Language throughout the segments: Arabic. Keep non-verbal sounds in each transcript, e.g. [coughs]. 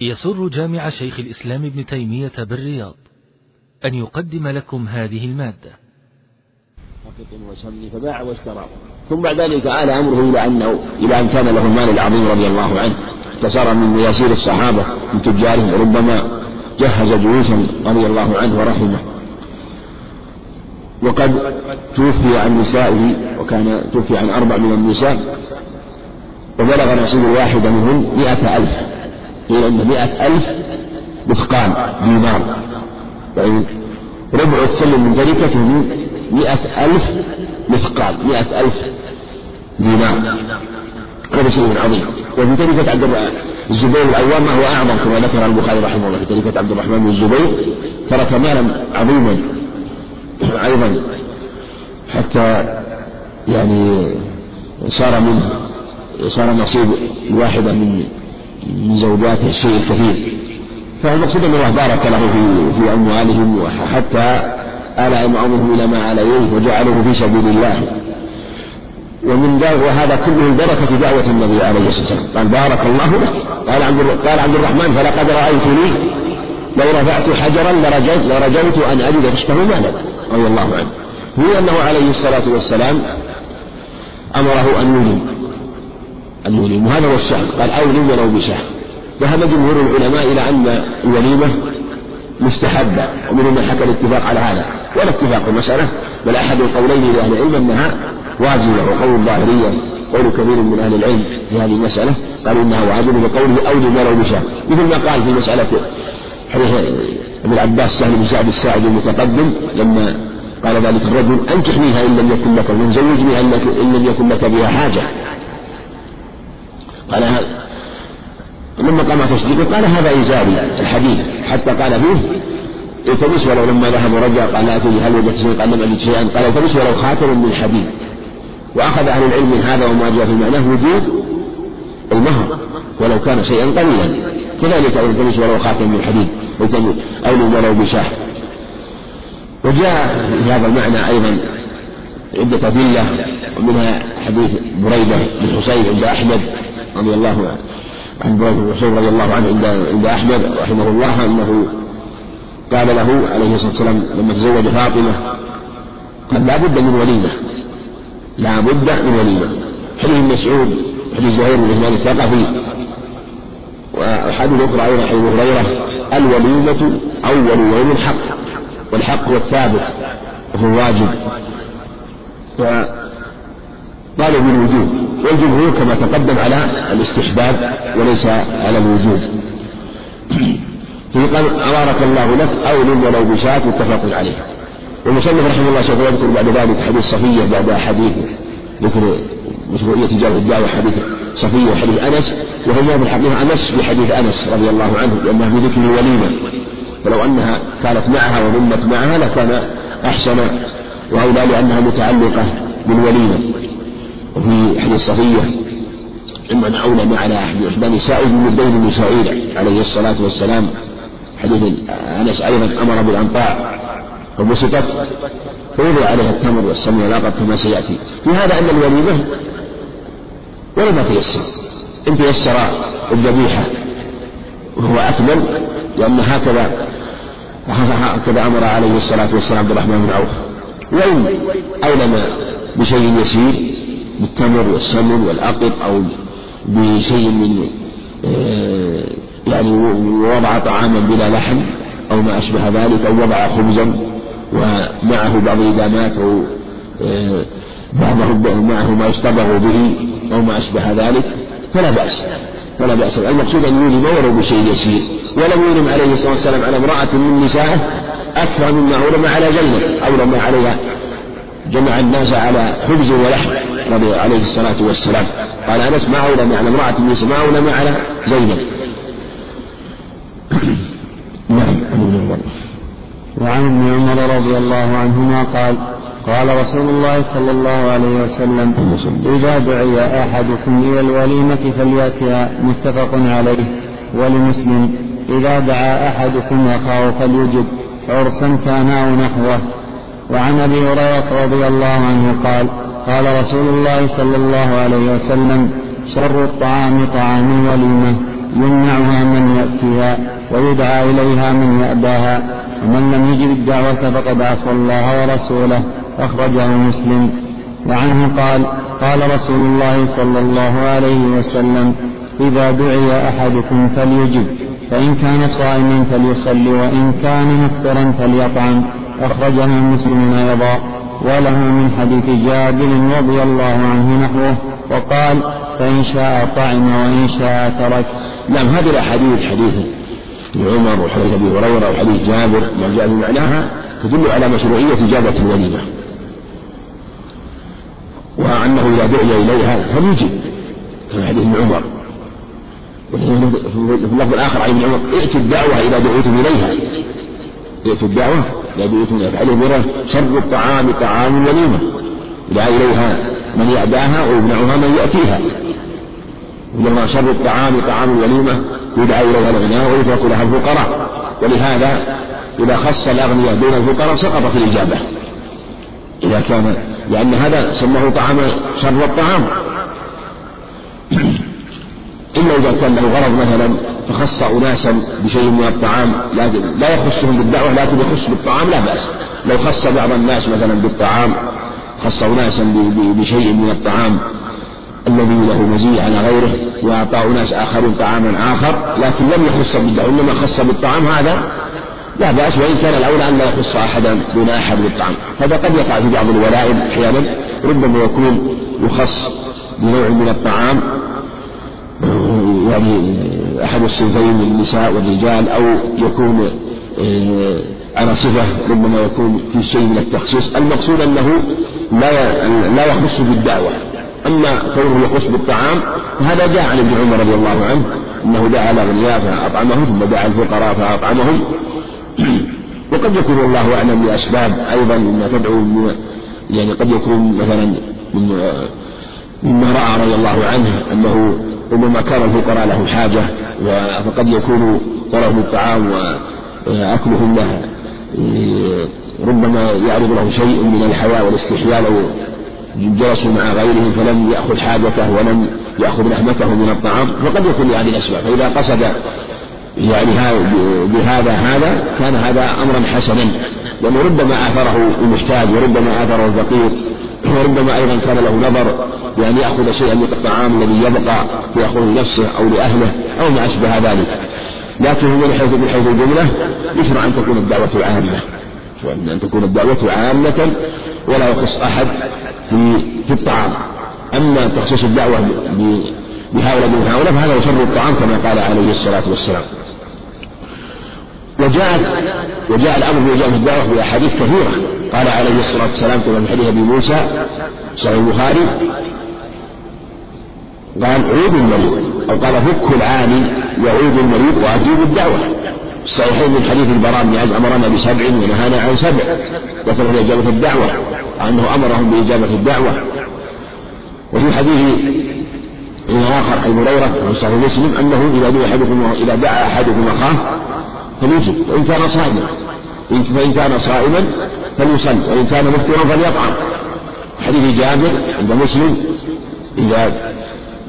يسر جامع شيخ الإسلام ابن تيمية بالرياض أن يقدم لكم هذه المادة. فباع واشترى. ثم بعد ذلك آل أمره إلى أنه إلى أن كان له المال العظيم رضي الله عنه. فصار من مياسير الصحابة من تجارهم ربما جهز جيوشا رضي الله عنه ورحمه. وقد توفي عن نسائه وكان توفي عن أربع من النساء وبلغ نصيب الواحدة منهن مئة ألف. قيل أن مئة ألف مثقال دينار. يعني ربع السلم من تركته مئة ألف مثقال مئة ألف دينار. هذا شيء عظيم. وفي تركة عبد الزبير العوام هو أعظم كما ذكر البخاري رحمه الله. في تركة عبد الرحمن بن الزبير ترك مالا عظيما أيضا حتى يعني صار منه صار نصيب الواحدة من من زوجاته الشيء الكثير. فالمقصود أن الله بارك له في في أموالهم وحتى آل أمرهم إلى ما عليه وجعله في سبيل الله. ومن ذلك وهذا كله بركة دعوة النبي عليه الصلاة والسلام. قال بارك الله لك. قال عبد قال عبد الرحمن فلقد رأيتني لو رفعت حجرا لرجوت لرجوت أن أجد تحته مالا. رضي الله عنه. هو أنه عليه الصلاة والسلام أمره أن يولي يولي وهذا هو الشهر قال أولي ولو بشهر ذهب جمهور العلماء إلى أن الوليمة مستحبة. ومنهم من حكى الاتفاق على هذا. ولا اتفاق في المسألة بل أحد القولين لأهل العلم أنها واجبة. وقول الظاهرية قول كثير من أهل العلم في هذه المسألة. قالوا إنها واجبة بقوله أولي ولو بشهر مثل ما قال في مسألة حديث ابن العباس سهل بن سعد الساعدي المتقدم لما قال ذلك الرجل أنكحنيها إن لم يكن لك من زوجني إن لم يكن لك بها حاجة. قال لما قام تصديقه؟ قال هذا إزاري الحديث. حتى قال فيه التمس ولو لما ذهب ورجع قال لا تجد هل وجدت شيئا قال لم أجد شيئا. قال التمس ولو خاتم من حديد. وأخذ أهل العلم من هذا وما جاء في معناه وجود المهر ولو كان شيئا قليلا. كذلك التمس ولو خاتم من حديد أو ولو بشاح. وجاء في هذا المعنى أيضا عدة أدلة ومنها حديث بريدة بن حصين عند أحمد. رضي الله عنه عن بن حصين رضي الله عنه عند عند أحمد رحمه الله أنه قال له عليه الصلاة والسلام لما تزوج فاطمة قال لا بد من وليمة. لا بد من وليمة. حديث مسعود حديث زهير بن عثمان الثقفي. وحديث أخرى أيضا حديث هريرة الوليمة أول يوم الحق والحق هو الثابت وهو واجب. وقالوا بالوجوب. والجمهور كما تقدم على الاستحباب وليس على الوجوب. قال أبارك الله لك أو ولو بشاة متفق عليه. والمصنف رحمه الله سوف يذكر بعد ذلك حديث صفية بعد حديث ذكر مشروعية جار الدعوة حديث صفية وحديث أنس وهما في الحقيقة أنس بحديث أنس رضي الله عنه لأنه بذكر الوليمة. ولو أنها كانت معها وضمت معها لكان أحسن وأولى لأنها متعلقة بالوليمة. وفي حديث صفية إما أولى على إحدى نسائه من بين النسائين عليه الصلاة والسلام. حديث أنس أيضا أمر بالأنطاع فبسطت فوضع عليها التمر والسمن والعقد كما سيأتي. في هذا أن الوليمة ولا ما تيسر إن تيسر الذبيحة وهو أكمل لأن هكذا هكذا أمر عليه الصلاة والسلام عبد الرحمن بن عوف. وإن أولم بشيء يسير بالتمر والسمن والعقد أو بشيء من آه، يعني وضع طعاما بلا لحم أو ما أشبه ذلك أو وضع خبزا ومعه بعض الإدامات أو آه، بعضه معه ما يصطبغ به أو ما أشبه ذلك فلا بأس فلا بأس. المقصود أن يولم ولو بشيء يسير. ولم يولم عليه الصلاة والسلام على امرأة من نسائه أكثر مما أولم على زينب أولم عليها. جمع الناس على خبز ولحم عليه الصلاة والسلام. قال أنس ما أولم على امرأة من ما أولم على زينب. [coughs] نعم وعن ابن عمر رضي الله عنهما قال قال رسول الله صلى الله عليه وسلم إذا دعي أحدكم إلى الوليمة فليأتها متفق عليه. ولمسلم إذا دعا أحدكم أخاه فليجب عرسا كان أو نحوه. وعن أبي هريرة رضي الله عنه قال قال رسول الله صلى الله عليه وسلم شر الطعام طعام الوليمة يمنعها من يأتيها ويدعى إليها من يأباها ومن لم يجب الدعوة فقد عصى الله ورسوله أخرجه مسلم. وعنه قال قال رسول الله صلى الله عليه وسلم إذا دعي أحدكم فليجب فإن كان صائما فليصلي وإن كان مفطرا فليطعم. أخرجه مسلم أيضا وله من حديث جابر رضي الله عنه نحوه وقال فإن شاء طعم وإن شاء ترك. نعم هذه الأحاديث حديث عمر وحديث أبي هريرة وحديث جابر ما جاء بمعناها تدل على مشروعية إجابة الوليمة وأنه إذا دعي إليها فليجب كما حديث ابن عمر. في اللفظ الآخر عن ابن عمر ائتوا الدعوة إذا دعوتم إليها. ائتوا الدعوة دعوتم إليها فعليه مرة شر الطعام طعام الوليمة. يدعى إليها من يعداها ويمنعها من يأتيها. إنما شر الطعام طعام الوليمة يدعى إليها الغناء ويترك لها الفقراء. ولهذا إذا خص الأغنياء دون الفقراء سقطت الإجابة. إذا كان لأن هذا سماه طعام شر الطعام. [clears throat] إلا إذا كان له غرض مثلا فخص أناسا بشيء من الطعام لكن لا يخصهم بالدعوة لكن يخص بالطعام لا بأس. لو خص بعض الناس مثلا بالطعام خص أناسا بشيء من الطعام الذي له مزية على غيره وأعطى أناس آخرين طعاما آخر لكن لم يخص بالدعوة إنما خص بالطعام هذا لا بأس وإن كان الأولى أن لا يخص أحدا دون أحد بالطعام. هذا قد يقع في بعض الولائم أحيانا ربما يكون يخص بنوع من الطعام يعني أحد الصنفين النساء والرجال أو يكون آه، على صفة ربما يكون في شيء من التخصيص. المقصود أنه لا لا يخص بالدعوة. أما كونه يخص بالطعام فهذا جاء عن ابن عمر رضي الله عنه أنه دعا الأغنياء فأطعمهم ثم دعا الفقراء فأطعمهم. [clears throat] وقد يكون الله أعلم لأسباب أيضا مما تدعو يعني قد يكون مثلا مما رأى رضي الله عنه أنه ربما كان الفقراء لهم حاجة. فقد يكون طلبهم الطعام وأكلهم له ربما يعرض له شيء من الحياء والاستحياء لو جلسوا مع غيرهم فلم يأخذ حاجته ولم يأخذ لحمته من الطعام فقد يكون لهذه الأسباب. فإذا قصد يعني بهذا هذا كان هذا أمرا حسنا. لأنه ربما آثره المحتاج وربما آثره الفقير وربما أيضا كان له نظر بأن يأخذ شيئا من الطعام الذي يبقى يأخذه لنفسه أو لأهله أو ما أشبه ذلك. لكن من حيث من حيث الجملة يشرع أن تكون الدعوة عامة. أن تكون الدعوة عامة ولا يخص أحد في في الطعام. أما تخصيص الدعوة بهؤلاء من هؤلاء فهذا يشر الطعام كما قال عليه الصلاة والسلام. وجاءت وجاء الأمر بإجابة الدعوة في أحاديث كثيرة. قال عليه الصلاة والسلام كما في حديث أبي موسى صحيح البخاري قال عود المريض. أو قال فك العاني يعود المريض وأجيب الدعوة الصحيحين من حديث البراء بن عازب أمرنا بسبع ونهانا عن سبع. في إجابة الدعوة أنه أمرهم بإجابة الدعوة. وفي حديث آخر أبي هريرة في صحيح مسلم أنه إذا دعا أحدكم إذا دعا أحدكم أخاه فليجب وإن كان صائما. فإن كان صائما فليصل وإن كان مفطرا فليطعم. حديث جابر عند مسلم إذا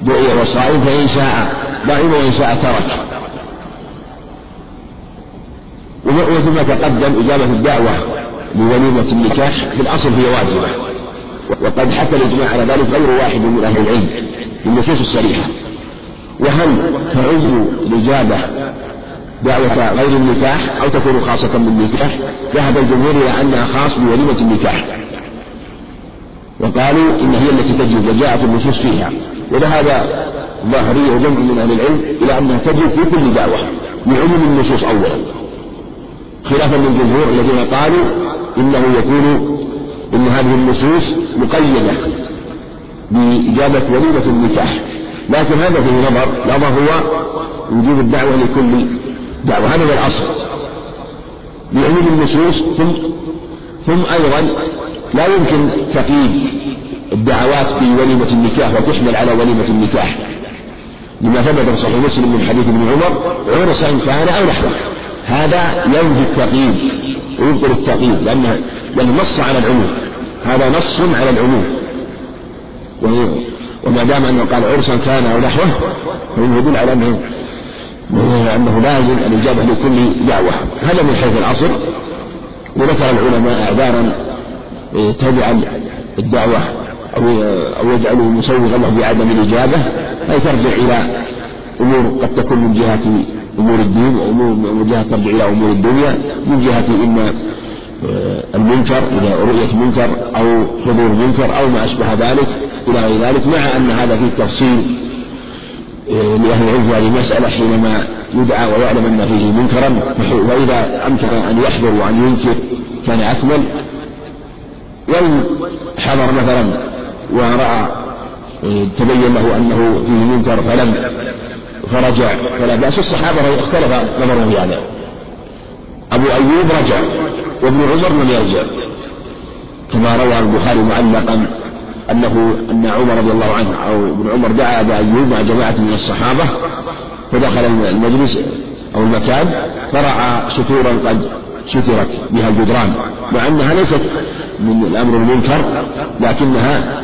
دعي وصائم فإن شاء ضعم وإن شاء ترك. وثم تقدم إجابة الدعوة لوليمة النكاح في الأصل هي واجبة. وقد حكى الإجماع على ذلك غير واحد من أهل العلم بالنصوص الصريحة. وهل تعد الإجابة دعوة غير النكاح أو تكون خاصة بالنكاح ذهب الجمهور إلى أنها خاص بوليمة النكاح. وقالوا إن هي التي تجب وجاءت النصوص فيها. وذهب ظاهرية وجمع من أهل العلم إلى أنها تجب في كل دعوة لعموم النصوص أولا. خلافا للجمهور الذين قالوا إنه يكون إن هذه النصوص مقيدة بإجابة وليمة النكاح. لكن هذا فيه نظر نظر هو وجوب الدعوة لكل دعوة. هذا هو الأصل. بعموم النصوص ثم ثم أيضا لا يمكن تقييد الدعوات في وليمة النكاح وتحمل على وليمة النكاح. لما ثبت في صحيح مسلم من حديث ابن عمر عرس إن كان أو نحوه. هذا ينفي التقييد ويبطل التقييد لأنه لأنه نص على العموم. هذا نص على العموم. وما دام أنه قال عرسا كان أو نحوه فإنه يدل على أنه أنه لازم الإجابة لكل دعوة. هذا من حيث الأصل وذكر العلماء أعذارا إيه، تجعل الدعوة أو أو يجعله مسوغا له بعدم الإجابة. أي ترجع إلى أمور قد تكون من جهة أمور الدين وأمور من جهة ترجع إلى أمور الدنيا. من جهة إما آه، المنكر إلى رؤية منكر أو حضور منكر أو ما أشبه ذلك إلى غير ذلك. مع أن هذا فيه تفصيل لأهل العلم هذه المسألة حينما يدعى ويعلم أن فيه منكرا وإذا أمكن أن يحضر وأن ينكر كان أكمل. وإن حضر مثلا ورأى آه، تبين له أنه فيه منكر فلم فرجع. فلا بأس الصحابة اختلف نظرهم في هذا. أبو أيوب رجع وابن عمر لم يرجع. كما روى البخاري معلقا أنه أن عمر رضي الله عنه أو ابن عمر دعا أبا أيوب مع جماعة من الصحابة فدخل المجلس أو المكان فرأى ستورا قد سترت بها الجدران مع أنها ليست من الأمر المنكر لكنها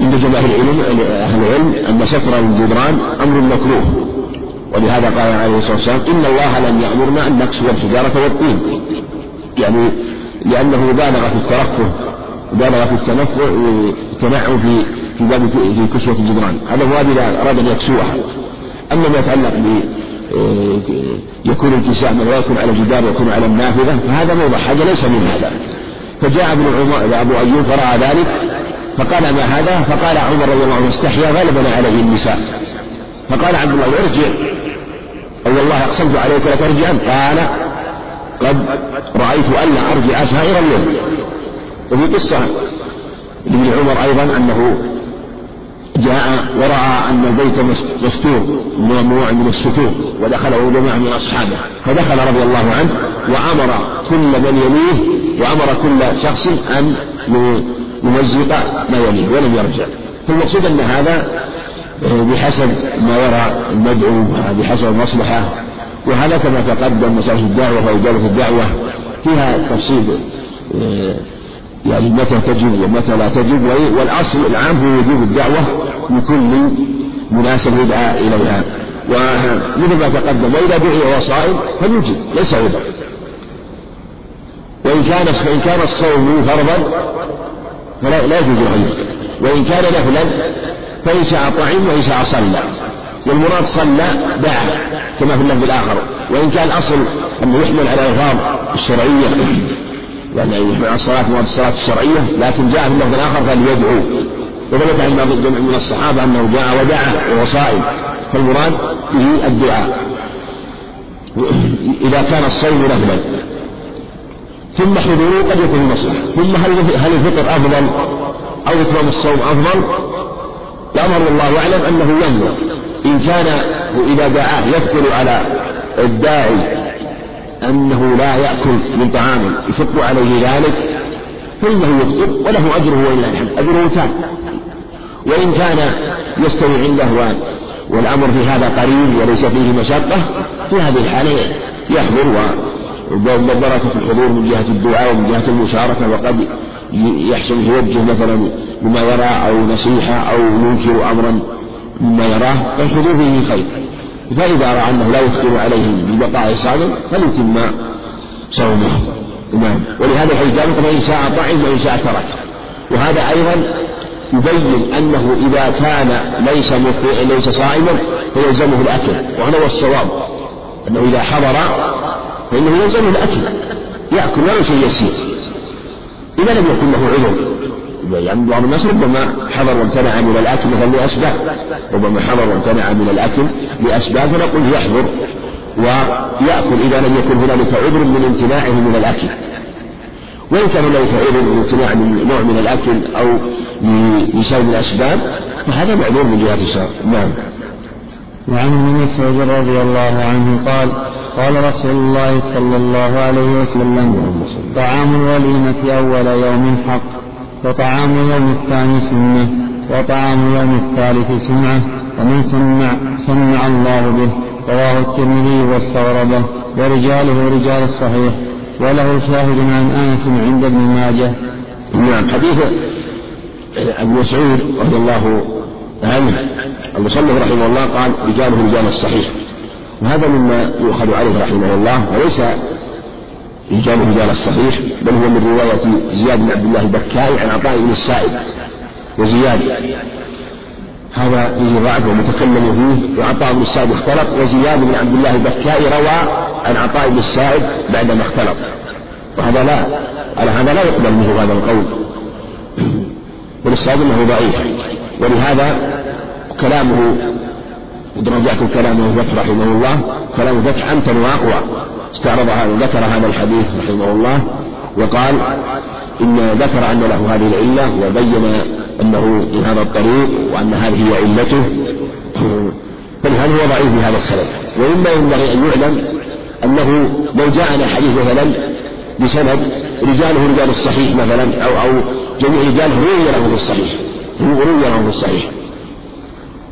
عند جماهير العلم أهل العلم أن ستر الجدران أمر مكروه. ولهذا قال عليه الصلاة والسلام إن الله لم يأمرنا أن نكسو الحجارة والطين. يعني لأنه بالغ في الترفه بالغ في التنفع التنعم في في باب في كسوة الجدران. هذا هو إذا أراد أن يكسوها أما ما يتعلق ب يكون الكساء من لا يكون على الجدار يكون على النافذة فهذا موضع. حاجة ليس من هذا. فجاء ابن عمر أبو أيوب فرأى ذلك فقال ما هذا؟ فقال عمر رضي الله عنه استحيا غلبنا عليه النساء. فقال عبد الله ارجع. أو والله أقسمت عليك لترجعن قال قد رأيت ألا أرجع سائر الليل وفي قصة لابن عمر أيضا أنه جاء ورأى أن البيت مستور ممنوع من الستور ودخله جماعة من أصحابه. فدخل رضي الله عنه وأمر كل من يليه وأمر كل شخص أن يمزق ما يليه ولم يرجع. فالمقصود أن هذا آه، بحسب ما يرى المدعو بحسب المصلحة. وهذا كما تقدم مسائل الدعوة وإجابة الدعوة. فيها تفصيل آه، يعني متى تجب ومتى لا تجب والأصل العام هو وجوب الدعوة لكل مناسب يدعى إليها ومثل ما تقدم وإذا دعي وهو صائم فليجب ليس عذر وإن كان فإن كان الصوم فرضا فلا لا يجوز أن وإن كان نفلا فإن شاء طعم وإن شاء صلى. والمراد صلى دعا كما في اللفظ الآخر. وإن كان الأصل أنه يحمل على الألفاظ الشرعية. يعني على الصلاة مراد الصلاة الشرعية لكن جاء في اللفظ الآخر فليدعو وثبت عن بعض من الصحابة أنه جاء ودعا وهو صائم فالمراد به الدعاء. إذا كان الصوم نفلا ثم حضوره قد يكون مصلحة. ثم هل هل الفطر أفضل أو إتمام الصوم أفضل؟ الأمر والله أعلم أنه ينظر. إن كان إذا دعاه يثقل على الداعي أنه لا يأكل من طعام يشق عليه ذلك فإنه يفطر وله أجره ولله الحمد. أجره تام. وإن كان يستوي عنده والأمر في هذا قريب وليس فيه مشقة في هذه الحالة يحضر وبركة الحضور من جهة الدعاء ومن جهة المشاركة وقد يحسن يوجه مثلا بما يرى أو نصيحة أو ينكر أمرا مما يراه فالحضور فيه خير. فإذا رأى أنه لا يثقل عليه ببقاء صائم فليتم صومه. نعم. ولهذا الحديث قال فإن شاء طعم وإن شاء ترك. وهذا أيضا يبين أنه إذا كان ليس ليس صائما فيلزمه الأكل. وهذا هو الصواب. أنه إذا حضر فإنه يلزمه الأكل. يأكل ولو شيء يسير. إذا لم يكن له عذر. يعني بعض الناس ربما حضر وامتنع من الأكل مثلا لأسباب ربما حضر وامتنع من الأكل لأسباب فنقول يحضر ويأكل إذا لم يكن هنالك عذر من امتناعه من الأكل. وإن كان هنالك عذر من امتناع من نوع من الأكل أو لسبب الأسباب فهذا معذور من جهة الشرع. نعم. وعن ابن مسعود رضي الله عنه قال قال رسول الله صلى الله عليه وسلم طعام الوليمة أول يوم حق. وطعام يوم الثاني سنة وطعام يوم الثالث سمعة ومن سمع سمع الله به رواه الترمذي والصغربة ورجاله رجال الصحيح وله شاهد عن أنس عند ابن ماجه. نعم. حديث أبي مسعود رضي الله عنه المصنف رحمه الله قال رجاله رجال الصحيح. وهذا مما يؤخذ عليه رحمه الله وليس رجال رجال الصحيح بل هو من رواية زياد بن عبد الله البكائي عن عطاء بن السائب وزياد. هذا فيه ضعف ومتكلم فيه وعطاء بن السائب اختلط وزياد بن عبد الله البكائي روى عن عطاء بن السائب بعدما اختلط. وهذا لا على هذا لا يقبل منه هذا القول. [clears throat] والصواب أنه ضعيف. ولهذا كلامه ودرجات كلامه فتح رحمه الله كلام فتح امتن وأقوى. استعرض ذكر هذا الحديث رحمه الله وقال إن ذكر أن له هذه العلة وبين أنه من هذا الطريق وأن هذه هي علته. فلهذا هو ضعيف بهذا السند ومما ينبغي أن يعلم أنه لو جاءنا حديث مثلا بسند رجاله رجال الصحيح مثلا أو أو جميع رجاله روي له في الصحيح روي له في الصحيح.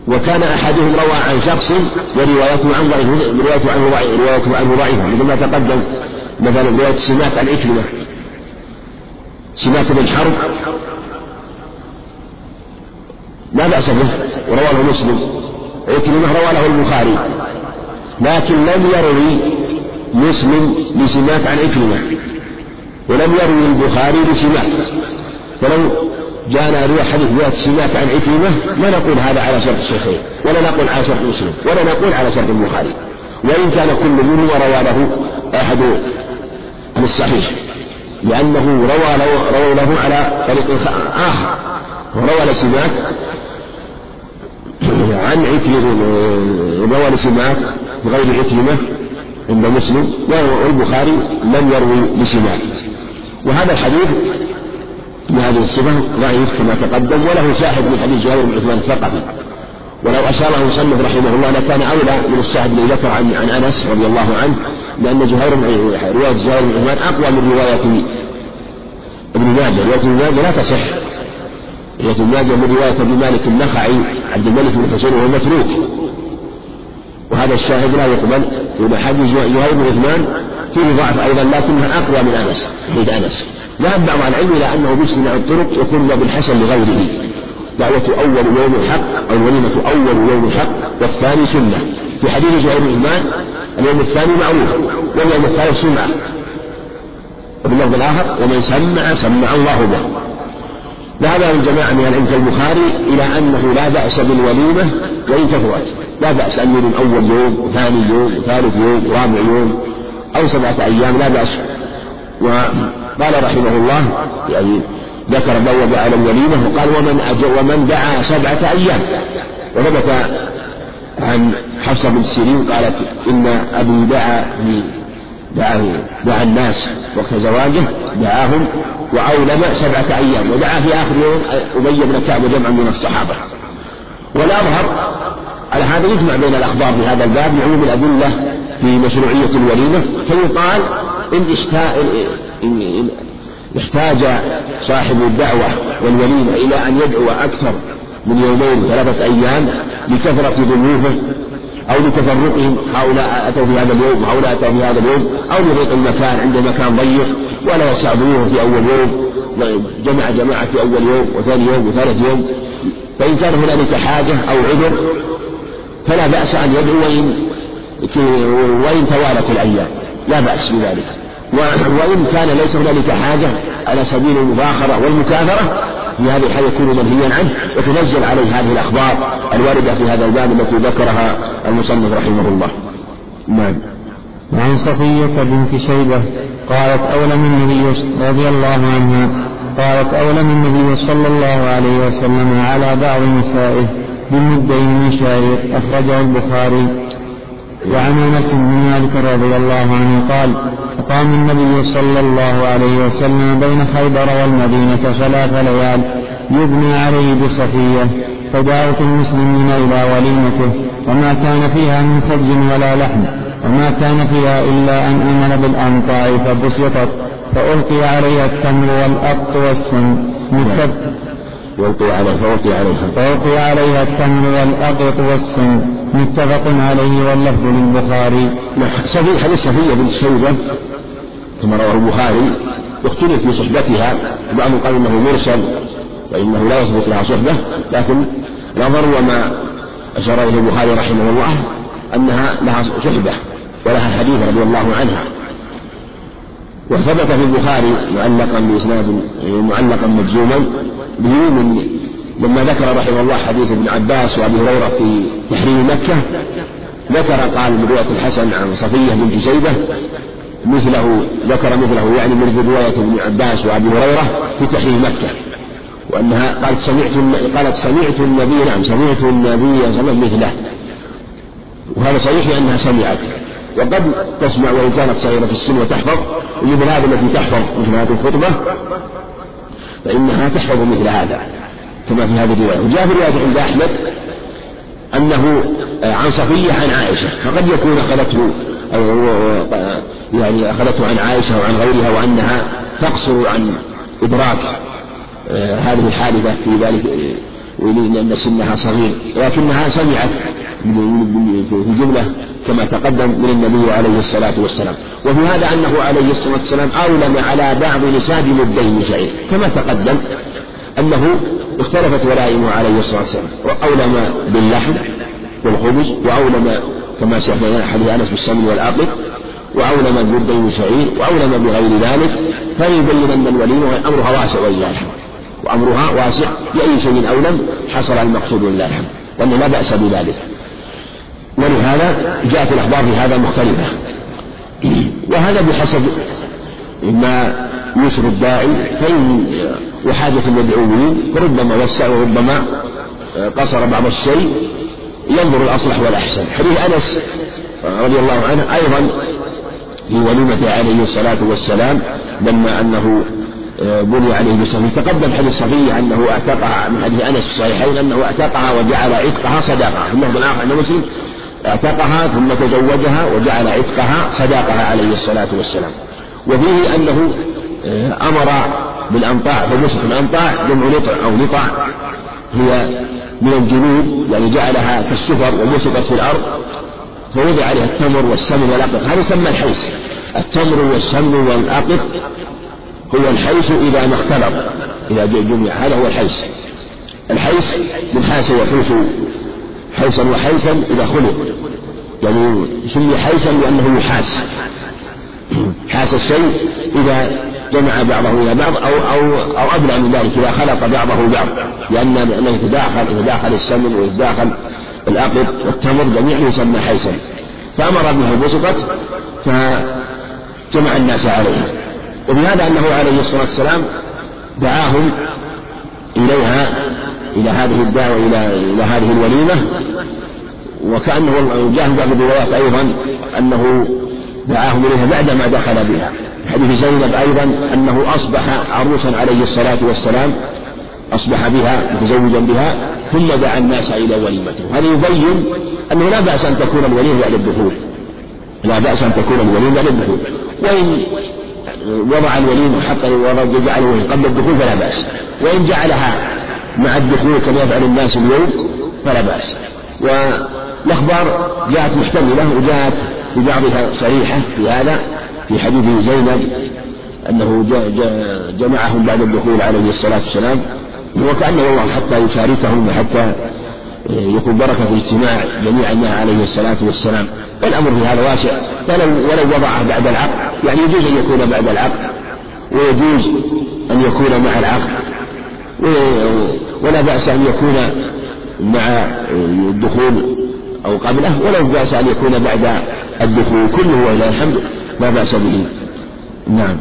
وكان أحدهم روى عن شخص وروايته عن ضعيف روايته عنه روايته عنه ضعيفة مثل ما تقدم مثلا رواية سماك عن عكرمة سماك بن حرب. لا بأس به ورواه مسلم. عكرمة روى له البخاري. لكن لم يروي مسلم لسماك عن عكرمة ولم يروي البخاري لسماك فلو جاءنا روح حديث ذات سماك عن عكرمة ما نقول هذا على شرط الشيخين ولا نقول على شرط مسلم ولا نقول على شرط البخاري. وإن كان كل منهما روى له أحد عن الصحيح لأنه روى له, روى له على طريق آخر. وروى لسماك عن عكرمة روى لسماك بغير عكرمة عند مسلم والبخاري لم يروي لسماك. وهذا الحديث بهذه الصفة ضعيف كما تقدم وله شاهد من حديث جابر بن عثمان الثقفي ولو أشار المصنف رحمه الله لكان أولى من الشاهد الذي ذكر عن عن أنس رضي الله عنه لأن زهير رواية زهير بن عثمان أقوى من رواية ابن ماجه. رواية ابن ماجه لا تصح. رواية ابن ماجه من رواية ابن مالك النخعي عبد الملك بن حسين وهو متروك وهذا الشاهد لا يقبل وإذا حديث زهير بن عثمان فيه ضعف أيضا لكنها أقوى من أنس حديث أنس. ذهب بعض العلم إلى أنه بيجتمع الطرق يكون بالحسن لغيره. دعوة أول يوم الحق أو الوليمة أول يوم الحق والثاني سنة. في حديث زهير عثمان اليوم الثاني معروف واليوم الثالث سنة وفي اللفظ الآخر ومن سمع سمع الله به. ذهب الجماعة من العلم كالبخاري إلى أنه لا بأس بالوليمة وإن كثرت. لا بأس أن يولم أول يوم ثاني يوم ثالث يوم رابع يوم أو سبعة أيام لا بأس. وقال رحمه الله يعني ذكر بوب على الوليمة وقال ومن ومن دعا سبعة أيام. وثبت عن حفصة بن سيرين قالت إن أبي دعا دعا دعا الناس وقت زواجه دعاهم وأولم سبعة أيام. ودعا في آخر يوم أبي بن كعب وجمع من الصحابة. والأظهر على هذا يجمع بين الأخبار في هذا الباب لعموم الأدلة في مشروعية الوليمة فيقال إن احتاج صاحب الدعوة والوليمة إلى أن يدعو أكثر من يومين ثلاثة أيام لكثرة ضيوفه أو لتفرقهم هؤلاء أتوا في هذا اليوم وهؤلاء أتوا في هذا اليوم أو لضيق المكان عند مكان ضيق ولا يسع ضيوفه في أول يوم جمع جماعة في أول يوم وثاني يوم وثالث يوم. فإن كان هنالك حاجة أو عذر فلا بأس أن يدعو وإن وإن توالت الأيام. لا بأس بذلك. وإن كان ليس هنالك حاجة على سبيل المفاخرة والمكافرة في هذه الحال يكون منهيا عنه وتنزل عليه هذه الأخبار الواردة في هذا الباب التي ذكرها المصنف رحمه الله. نعم. وعن صفية بنت شيبة قالت أولم النبي رضي الله عنها. قالت أولم النبي صلى الله عليه وسلم على بعض نسائه بمدين من شعير أخرجه البخاري. وعن انس بن مالك رضي الله عنه قال أقام النبي صلى الله عليه وسلم بين خيبر والمدينة ثلاث ليال يبني عليه بصفية فدعوت المسلمين إلى وليمته وما كان فيها من خبز ولا لحم وما كان فيها إلا أن أمر بالأنطاء فبسطت فألقي عليها التمر والأقط والسم وألقي عليها فألقي عليها فألقي عليها التمر والأقط والسم. متفق عليه واللفظ للبخاري. سفي حديث صفية بن شيبة كما رواه البخاري اختلف في صحبتها. بعضهم قال إنه مرسل وإنه لا يثبت لها صحبة. لكن نظر وما أشار إليه البخاري رحمه الله أنها لها صحبة ولها حديث رضي الله عنها. وثبت في البخاري معلقا بإسناد معلقا مجزوما به من لما ذكر رحمه الله حديث ابن عباس وأبي هريرة في تحريم مكة ذكر قال من رواية الحسن عن صفية بنت شيبة مثله ذكر مثله يعني من رواية ابن عباس وأبي هريرة في تحريم مكة. وأنها قالت سمعت قالت سمعت النبي نعم سمعت النبي صلى الله عليه وسلم مثله. وهذا صحيح لأنها سمعت. وقد تسمع وإن كانت صغيرة في السن وتحفظ ومثل هذا التي تحفظ مثل هذه الخطبة فإنها تحفظ مثل هذا كما في هذه الرواية. وجاء في رواية عند أحمد أنه عن صفية عن عائشة فقد يكون أخذته أو يعني أخذته عن عائشة وعن غيرها وأنها تقصر عن إدراك آه، هذه الحادثة في ذلك لأن سنها صغير لكنها سمعت في جملة كما تقدم من النبي عليه الصلاة والسلام. وفي هذا أنه عليه الصلاة والسلام أولم على بعض نساب مدين شعير كما تقدم أنه اختلفت ولائمه عليه الصلاة والسلام. أولم باللحم والخبز وأولم كما سيحدث حديث أنس بالسمن والعقل وأولم بمدين شعير وأولم بغير ذلك. فيبين أن الوليمة أمرها واسع ولله الحمد. وأمرها واسع بأي شيء أولم حصل المقصود لله الحمد. وأنه لا بأس بذلك. ولهذا جاءت الأخبار في هذا مختلفة. وهذا بحسب ما يسر الداعي فإن وحاجة المدعوين فربما وسع وربما قصر بعض الشيء ينظر الأصلح والأحسن. حديث أنس رضي الله عنه أيضا في وليمة عليه الصلاة والسلام لما أنه بني عليه بالصفية تقدم حديث صفية أنه أعتقها من حديث أنس في الصحيحين أنه أعتقها وجعل عتقها صدقة في اللفظ الآخر عند مسلم اعتقها ثم تزوجها وجعل عتقها صداقها عليه الصلاة والسلام. وفيه أنه آه، أمر بالأنطاع فبسط الأنطاع جمع لطع أو لطع. هي من الجنود يعني جعلها كالسفر وبسطت في الأرض فوضع عليها التمر والسمن والأقط. هذا يسمى الحيس. التمر والسمن والأقط هو الحيس إذا ما اختلط إذا جمع هذا هو الحيس. الحيس من حاس يحوس حيسا وحيسا إذا خلق. يعني سمي حيسا لأنه يحاس حاس الشيء إذا جمع بعضه إلى بعض أو أو أو أبلغ من ذلك إذا خلق بعضه بعض. لأن لأنه يتداخل يتداخل السمن ويتداخل الأقط والتمر جميعا يسمى حيسا فأمر به بسطت فجمع الناس عليها وبهذا أنه عليه الصلاة والسلام دعاهم إليها إلى هذه الدعوة إلى إلى هذه الوليمة. وكأنه جاء في بعض الروايات أيضا أنه دعاهم إليها بعدما دخل بها. حديث زينب أيضا أنه أصبح عروسا عليه الصلاة والسلام أصبح بها متزوجا بها ثم دعا الناس إلى وليمته. هذا يبين أنه لا بأس أن تكون الوليمة بعد الدخول. لا بأس أن تكون الوليمة بعد الدخول. وإن وضع الوليمة حتى جعله قبل الدخول فلا بأس. وإن جعلها مع الدخول كما يفعل الناس اليوم فلا بأس. والأخبار جاءت محتملة وجاءت في بعضها صريحة في هذا في حديث زينب أنه جمعهم بعد الدخول عليه الصلاة والسلام وكأنه الله حتى يشاركهم وحتى يكون بركة في اجتماع جميع معه عليه الصلاة والسلام. والأمر في هذا واسع. فلو ولو وضعه بعد العقد يعني يجوز أن يكون بعد العقد ويجوز أن يكون مع العقد ولا بأس أن يكون مع الدخول أو قبله ولا بأس أن يكون بعد الدخول. كله ولله الحمد لا بأس به. نعم.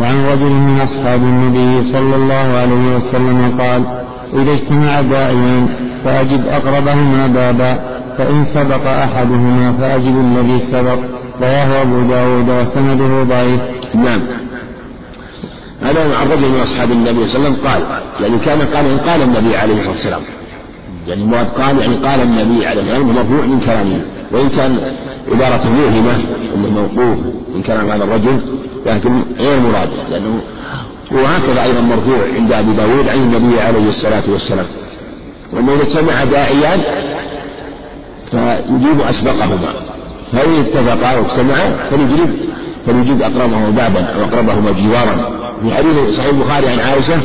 وعن رجل من أصحاب النبي صلى الله عليه وسلم قال إذا اجتمع داعيان فأجب أقربهما بابا فإن سبق أحدهما فأجب الذي سبق. رواه أبو داود وسنده ضعيف. نعم. هذا عن رجل من أصحاب النبي صلى الله عليه وسلم قال يعني كان قال إن قال النبي عليه الصلاة والسلام. يعني مراد قال يعني قال النبي عليه الصلاة والسلام مرفوع من كلامه وإن كان عبارة موهمة أنه موقوف من كلام هذا الرجل لكن غير مراد لأنه وهكذا أيضا مرفوع عند أبي داود عن النبي عليه الصلاة والسلام. وأنه إذا سمع داعيان فيجيب أسبقهما. فإن اتفقا واجتمعا فليجيب فليجيب أقربهما بابا أو أقربهما جوارا. في حديث صحيح البخاري عن عائشة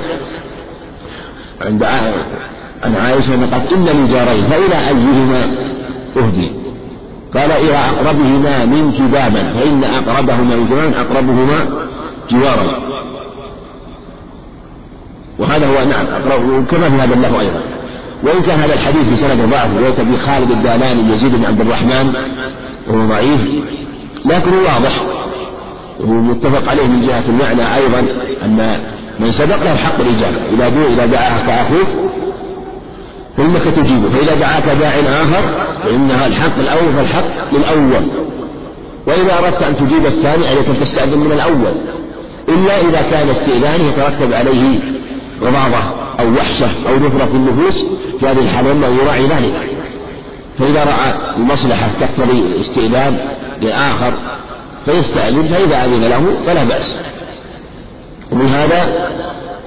عند عن عائشة قالت إن لي جارين فإلى أيهما أهدي؟ قال إلى أقربهما منك بابا فإن أقربهما من أقربهما جوارا. وهذا هو نعم أقرب كما في هذا الله أيضا. وإن كان هذا الحديث في سند ضعف ويؤتى بخالد الدالاني يزيد بن عبد الرحمن وهو ضعيف لكنه واضح ومتفق عليه من جهة المعنى أيضا أن من سبق له حق الإجابة. إذا إذا دعاك أخوك فإنك تجيبه. فإذا دعاك داع آخر فإنها الحق الأول فالحق للأول. وإذا أردت أن تجيب الثاني عليك أن تستأذن من الأول. إلا إذا كان استئذانه يترتب عليه غضاضة أو وحشة أو نفرة في النفوس في هذه الحالة أنه يراعي ذلك. فإذا رأى المصلحة تقتضي الاستئذان لآخر فيستأذن فإذا أذن له فلا بأس. ومن هذا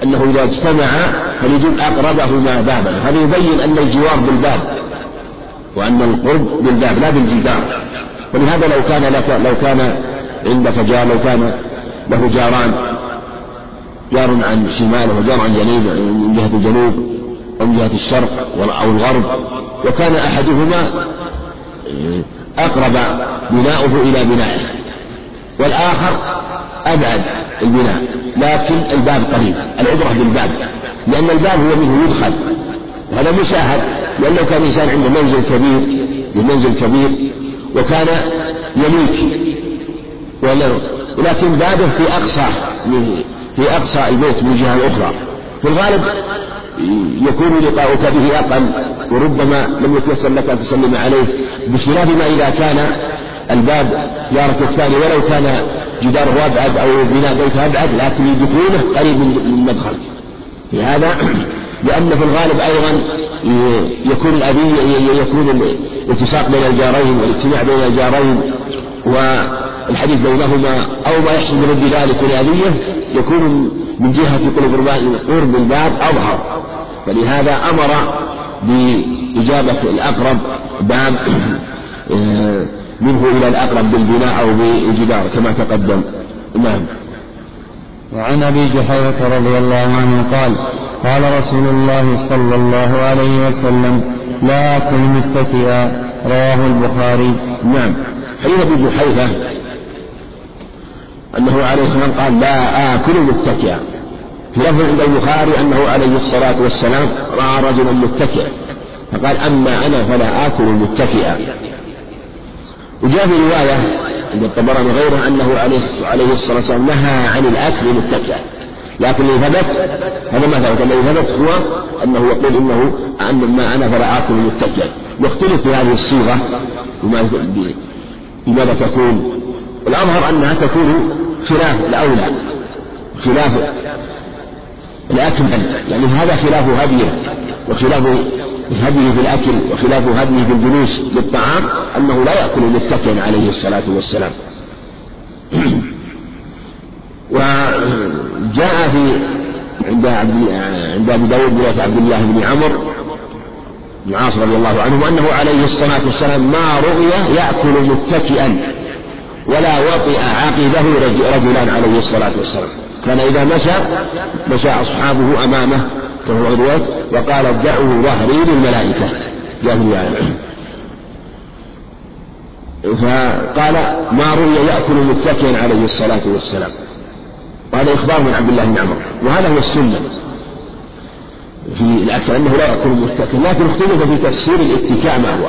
أنه إذا اجتمع فليجب أقربهما بابا هذا يبين أن الجوار بالباب وأن القرب بالباب لا بالجدار. ولهذا لو كان لك لو كان عندك جار لو كان له جاران جار عن شماله وجار عن جنوب من جهة الجنوب أو من جهة الشرق أو الغرب وكان أحدهما أقرب بناؤه إلى بنائه. والآخر أبعد البناء لكن الباب قريب العبرة بالباب لأن الباب هو منه يدخل. وهذا مشاهد لأنه كان إنسان عنده منزل كبير منزل كبير وكان يميت ولكن بابه في أقصى في أقصى البيت من الجهة الأخرى في الغالب يكون لقاؤك به أقل وربما لم يتيسر لك أن تسلم عليه بخلاف ما إذا كان الباب جارك الثاني ولو كان جداره أبعد أو بناء بيته أبعد لكن دخوله قريب من مدخلك في هذا لأن في الغالب أيضا يكون الأبي يكون الالتصاق بين الجارين والاجتماع بين الجارين والحديث بينهما أو ما يحصل من ذلك لأبيه يكون من جهة قرب الباب أظهر. فلهذا أمر بإجابة الأقرب باب [clears throat] آه، منه إلى الأقرب بالبناء أو بالجدار كما تقدم. نعم. وعن أبي جحيفه رضي الله عنه قال قال رسول الله صلى الله عليه وسلم لا أكل متكئا. رواه البخاري. نعم. حديث أبي جحيفه أنه عليه الصلاه والسلام قال لا آكل متكئا. في لفظ عند البخاري أنه عليه الصلاة والسلام رأى رجلا متكئا. فقال أما أنا فلا آكل متكئا. وجاء في رواية عند الطبراني وغيره أنه عليه الصلاة والسلام نهى عن الأكل متكئا لكن الذي ثبت هذا ما ثبت الذي ثبت هو أنه يقول إنه أن ما أنا فلا آكل متكئا يختلف في هذه الصيغة بماذا تكون. الأظهر أنها تكون خلاف الأولى. خلاف الأكمل. يعني هذا خلاف هديه وخلاف هديه في الأكل وخلاف في الجلوس للطعام أنه لا يأكل متكئا عليه الصلاة والسلام. [clears throat] وجاء في عند عند أبي داود روايه عبد الله بن عمرو بن عاص رضي الله عنه أنه عليه الصلاة والسلام ما رؤي يأكل متكئا ولا وطئ عقبه رجلان عليه الصلاة والسلام. كان إذا مشى مشى أصحابه أمامه كما هو وقال دعوا ظهري للملائكة. جاء في فقال ما روي يأكل متكئا عليه الصلاة والسلام. وهذا إخبار من عبد الله بن عمر. وهذا هو السنة. في الأكل أنه لا يأكل متكئا لكن اختلف في تفسير الاتكاء ما هو.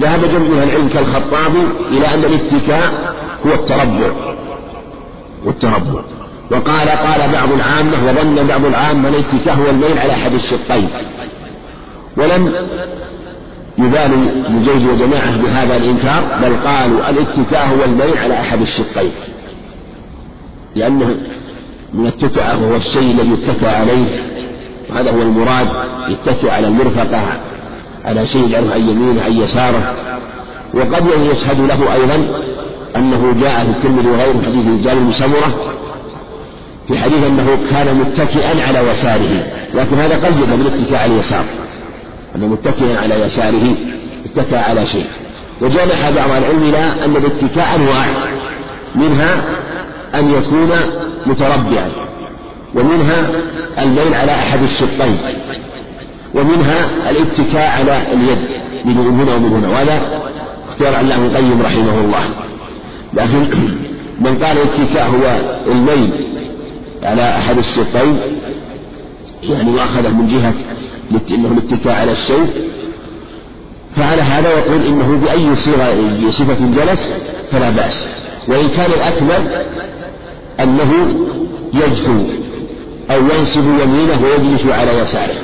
ذهب جمع من العلم كالخطابي إلى أن الاتكاء هو التربع. والتربع. وقال قال بعض العامة وظن بعض العامة الاتكاء هو الميل على أحد الشقين. ولم يبالي مجيز وجماعة بهذا الإنكار بل قالوا الاتكاء هو الميل على أحد الشقين. لأنه من التكأ وهو الشيء الذي يتكى عليه وهذا هو المراد يتكئ على المرفقة على شيء يجعله عن يمينه عن يساره. وقد يشهد له أيضا أنه جاء في الترمذي وغيره حديث رجال بن سمرة في حديث أنه كان متكئا على يساره لكن هذا قيد بالاتكاء على اليسار. أنه متكئا على يساره اتكى على شيء. وجمع بعض العلم إلى أن الاتكاء أنواع منها أن يكون متربعا ومنها الميل على أحد الشقين ومنها الاتكاء على اليد من هنا ومن هنا. وهذا اختيار علامه القيم رحمه الله. لكن [clears throat] من قال الاتكاء هو الميل على أحد الشقين يعني وأخذه من جهة أنه الاتكاء على الشيء فعلى هذا يقول إنه بأي صيغة صفة جلس فلا بأس. وإن كان الأكمل أنه يجثو أو ينصب يمينه ويجلس على يساره.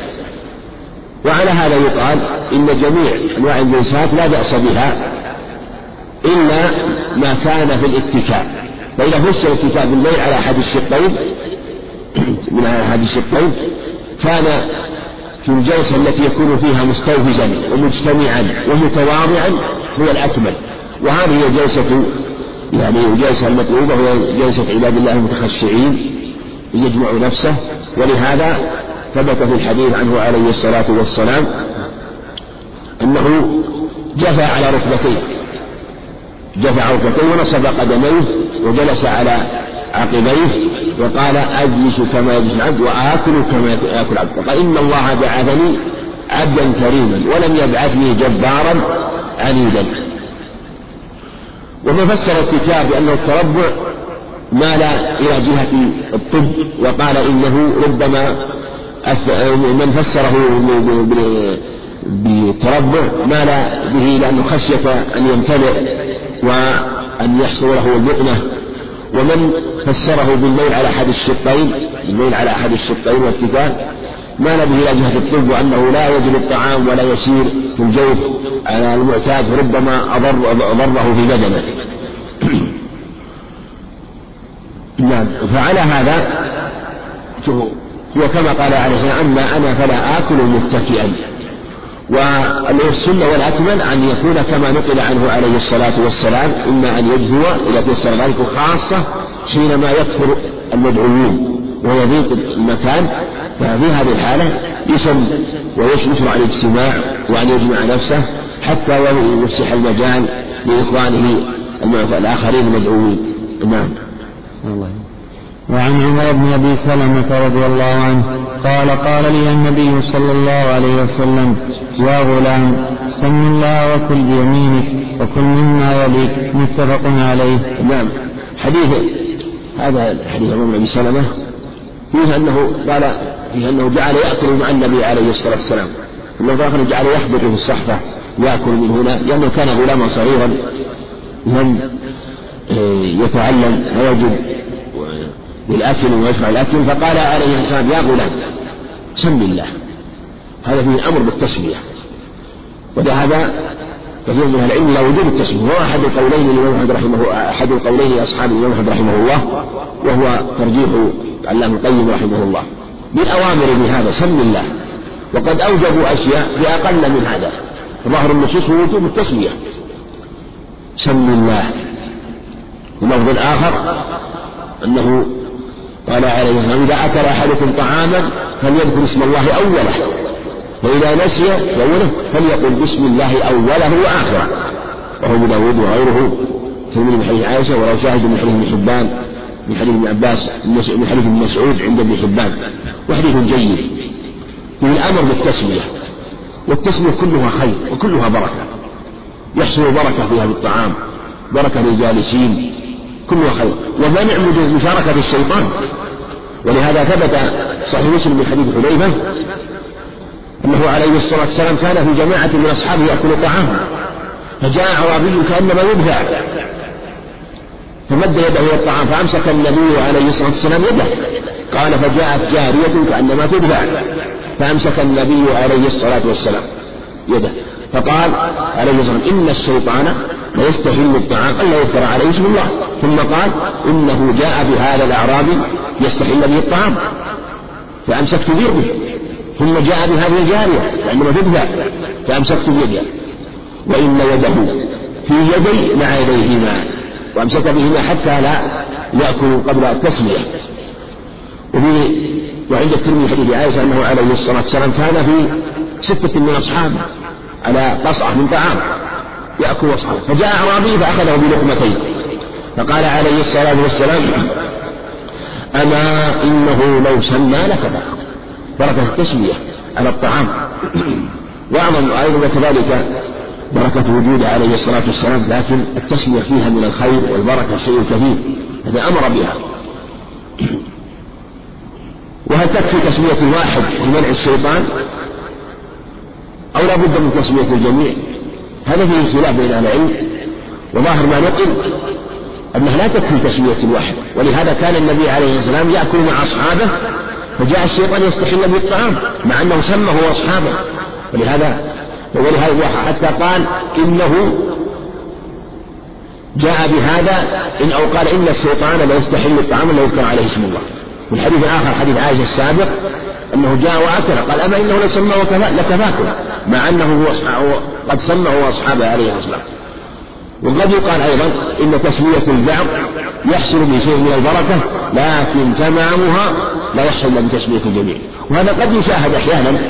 وعلى هذا يقال إن جميع أنواع الجلسات لا بأس بها إلا ما كان في الاتكاء. فإذا فسر الاتكاء بالليل على أحد الشقين [clears throat] من أحد الشقين كان في الجلسة التي يكون فيها مستوفزا ومجتمعا ومتواضعا هو الأكمل. وهذه هي جلسة يعني الجلسة المطلوبة هي جلسة عباد الله المتخشعين يجمع نفسه. ولهذا ثبت في الحديث عنه عليه الصلاة والسلام أنه جثى على ركبتيه. جثى على ركبتيه ونصب قدميه وجلس على عقبيه وقال أجلس كما يجلس العبد وآكل كما يأكل العبد. وقال إن الله بعثني عبدا كريما ولم يبعثني جبارا عنيدا. ومن فسر الكتاب بأنه التربع مال إلى جهة الطب وقال إنه ربما من فسره بالتربع مال به لأنه خشية أن يمتلئ. وأن يحصل له اللقمة ومن فسره بالميل على أحد الشقين الميل على أحد الشقين والتكال مال به إلى جهة الطب وأنه لا يجد الطعام ولا يسير في الجوف على المعتاد فربما أضر أضره في بدنه. [clears throat] نعم فعلى هذا هو كما قال عليه والسلام أما أنا فلا آكل متكئا. والسنة والأكمل أن يكون كما نقل عنه عليه الصلاة والسلام إما أن يجذو إلى تيسر ذلك خاصة حينما يكثر المدعوون ويضيق المكان ففي هذه الحالة يسم ويشرع الاجتماع وأن يجمع نفسه حتى يفسح المجال لإخوانه الآخرين المدعوين نعم. الله وعن عمر بن أبي سلمة رضي الله عنه قال قال لي النبي صلى الله عليه وسلم يا غلام سم الله وكل بيمينك وكل مما يليك متفق عليه. نعم. حديث هذا حديث عمر بن سلمة فيه أنه قال فيه أنه جعل يأكل مع النبي عليه الصلاة والسلام. أنه في جعل يحبط في الصحفة يأكل من هنا لأنه كان غلاما صغيرا لم آه، يتعلم ويجد بالأكل ويشرع الأكل فقال عليه السلام يا غلام سم الله هذا فيه أمر بالتسمية. ولهذا كثير من العلم لا وجوب التسمية. وهو أحد القولين أحمد رحمه أحد القولين لأصحاب الإمام أحمد رحمه الله وهو ترجيح علام القيم رحمه الله. من أوامر بهذا سم الله وقد أوجبوا أشياء بأقل من هذا. ظاهر النصوص هو وجوب التسمية. سم الله ولفظ آخر أنه قال عليه الصلاة إذا أكل أحدكم طعاما فليذكر اسم الله أوله فإذا نسي أوله فليقل بسم الله أوله وآخره. وهو أبو داود وغيره تلميذ من حديث عائشة ولو شاهد من حديث ابن حبان من حديث ابن عباس من حديث ابن مسعود عند ابن حبان وحديث جيد. فيه الأمر بالتسمية والتسمية كلها خير وكلها بركة يحصل بركة في هذا الطعام بركة للجالسين كلها خير ومنع مشاركة الشيطان ولهذا ثبت صحيح مسلم من حديث حذيفة أنه عليه الصلاة والسلام كان في جماعة من أصحابه يأكل طعاما فجاء أعرابي كأنما يدفع فمد يده إلى الطعام فأمسك النبي عليه الصلاة والسلام يده. قال فجاءت جارية كأنما تدفع فأمسك النبي عليه الصلاة والسلام يده. فقال عليه الصلاة والسلام إن الشيطان ليستحل الطعام ألا يذكر عليه اسم الله. ثم قال إنه جاء بهذا الأعرابي يستحل به الطعام. فأمسكت بيده. ثم جاء بهذه الجارية. لأنه تدفع فأمسكت بيده. وإن يده في يدي مع يديهما. وأمسك بهما حتى لا يأكل قبل التسمية. وفي وعند الترمذي حديث عائشة أنه عليه الصلاة والسلام كان في ستة من أصحابه على قصعة من طعام. يأكل وصحبه فجاء أعرابي فأخذه بلقمتين. فقال عليه الصلاة والسلام أما إنه لو سمى لكذا. بركة التسمية على الطعام. وأعظم أيضا كذلك بركة وجوده عليه الصلاة والسلام لكن التسمية فيها من الخير والبركة شيء كثير هذا أمر بها. وهل تكفي تسمية الواحد لمنع الشيطان؟ أو لا بد من تسمية الجميع؟ هذا فيه خلاف بين أهل العلم وظاهر ما نقل أنها لا تكفي تسمية الواحد ولهذا كان النبي عليه الصلاة والسلام يأكل مع أصحابه فجاء الشيطان يستحل بالطعام مع أنه سمه أصحابه ولهذا ولهذا حتى قال إنه جاء بهذا إن أو قال إن الشيطان لا يستحل الطعام لا يذكر عليه اسم الله. والحديث الآخر حديث عائشة السابق أنه جاء وأكل قال أما إنه لسمى لكفاكم مع أنه هو قد سمه أصحابه عليه الصلاة وقد يقال أيضا إن تسمية البعض يحصل بشيء من البركة لكن تمامها لا يحصل إلا بتسمية الجميع. وهذا قد يشاهد أحيانا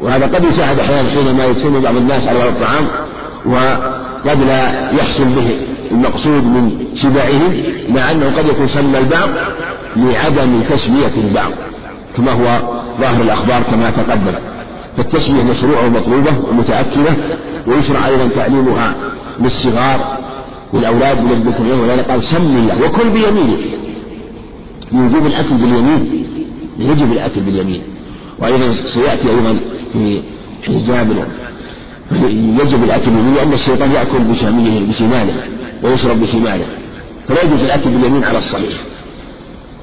وهذا قد يشاهد أحيانا حينما يتسمى بعض الناس على الطعام وقد لا يحصل به المقصود من شبعهم مع أنه قد يكون سمى البعض لعدم تسمية البعض كما هو ظاهر الأخبار كما تقدم. فالتسمية مشروعة ومطلوبة ومتأكدة ويشرع أيضا تعليمها للصغار والأولاد من الذكر ولذلك قال سم الله وكل بيمينك يجب الأكل باليمين يجب الأكل باليمين. وأيضا سيأتي أيضا في حجاب يجب الأكل باليمين لأن الشيطان يأكل بشماله بشماله ويشرب بشماله. فلا يجوز الأكل باليمين على الصحيح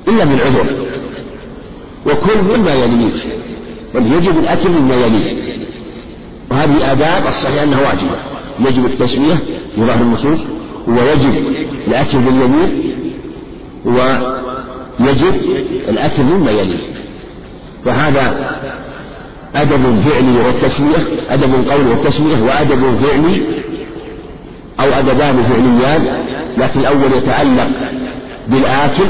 إلا من عذر وكل مما يليك بل يجب الأكل مما يليه وهذه آداب الصحيح أنها واجبة. يجب التسمية في ظاهر النصوص ويجب الأكل باليمين ويجب الأكل مما يليه فهذا أدب فعلي والتسمية أدب قولي والتسمية وأدب فعلي أو أدبان فعليان لكن الأول يتعلق بالآكل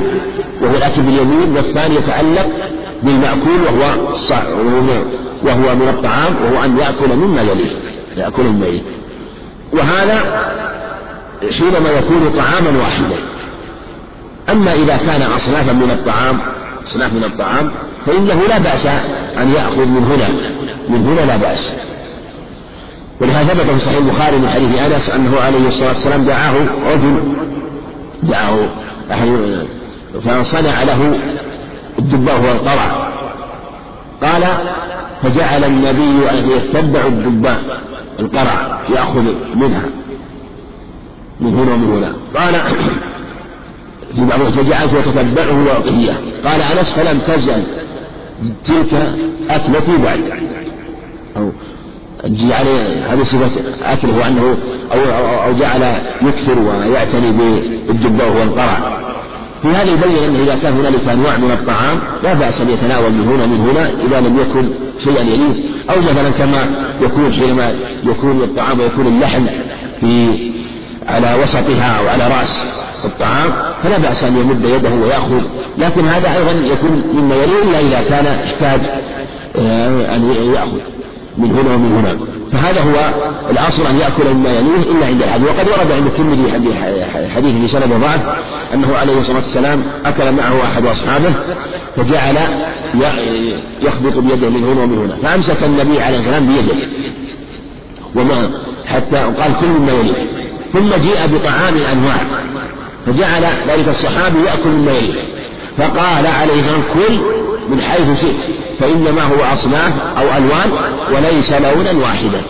وهو الأكل باليمين والثاني يتعلق بالمأكول وهو وهو من الطعام وهو أن يأكل مما يليه يأكل يليه وهذا حينما يكون طعاما واحدا. أما إذا كان أصنافا من الطعام أصناف من الطعام فإنه لا بأس أن يأخذ من هنا من هنا لا بأس. ولهذا ثبت في صحيح البخاري من حديث أنس أنه عليه الصلاة والسلام دعاه رجل دعاه فصنع له الدباء هو القرع قال فجعل النبي يتبع الدباء القرع يأخذ منها. من هنا ومن هنا. قال في بعض فجعلت يتتبعه ويعطيه قال أنس فلم تزل. تلك أكلتي بعد. أو جعل هذه صفة أكله وأنه أو, أو, أو جعل يكثر ويعتني بالدباء والقرع. في هذا يبين أنه إذا كان هنالك أنواع من الطعام لا بأس أن يتناول من هنا من هنا إذا لم يكن شيئا يليه أو مثلا كما يكون حينما يكون الطعام ويكون اللحم في على وسطها أو على رأس الطعام فلا بأس أن يمد يده ويأخذ. لكن هذا أيضا يكون مما يليه إلا إذا كان احتاج آه، أن يأخذ من هنا ومن هنا. فهذا هو الأصل أن يأكل مما يليه إلا عند الحديث. وقد ورد عند الترمذي حديث في سند ضعف أنه عليه الصلاة والسلام أكل معه أحد أصحابه فجعل يخبط بيده من هنا ومن هنا. فأمسك النبي عليه والسلام بيده. وما حتى قال كل مما يليه. ثم جيء بطعام أنواع فجعل ذلك الصحابي يأكل مما يليه. فقال عليه الصلاة والسلام كل من حيث شئت فإنما هو أصناف أو ألوان وليس لونا واحدا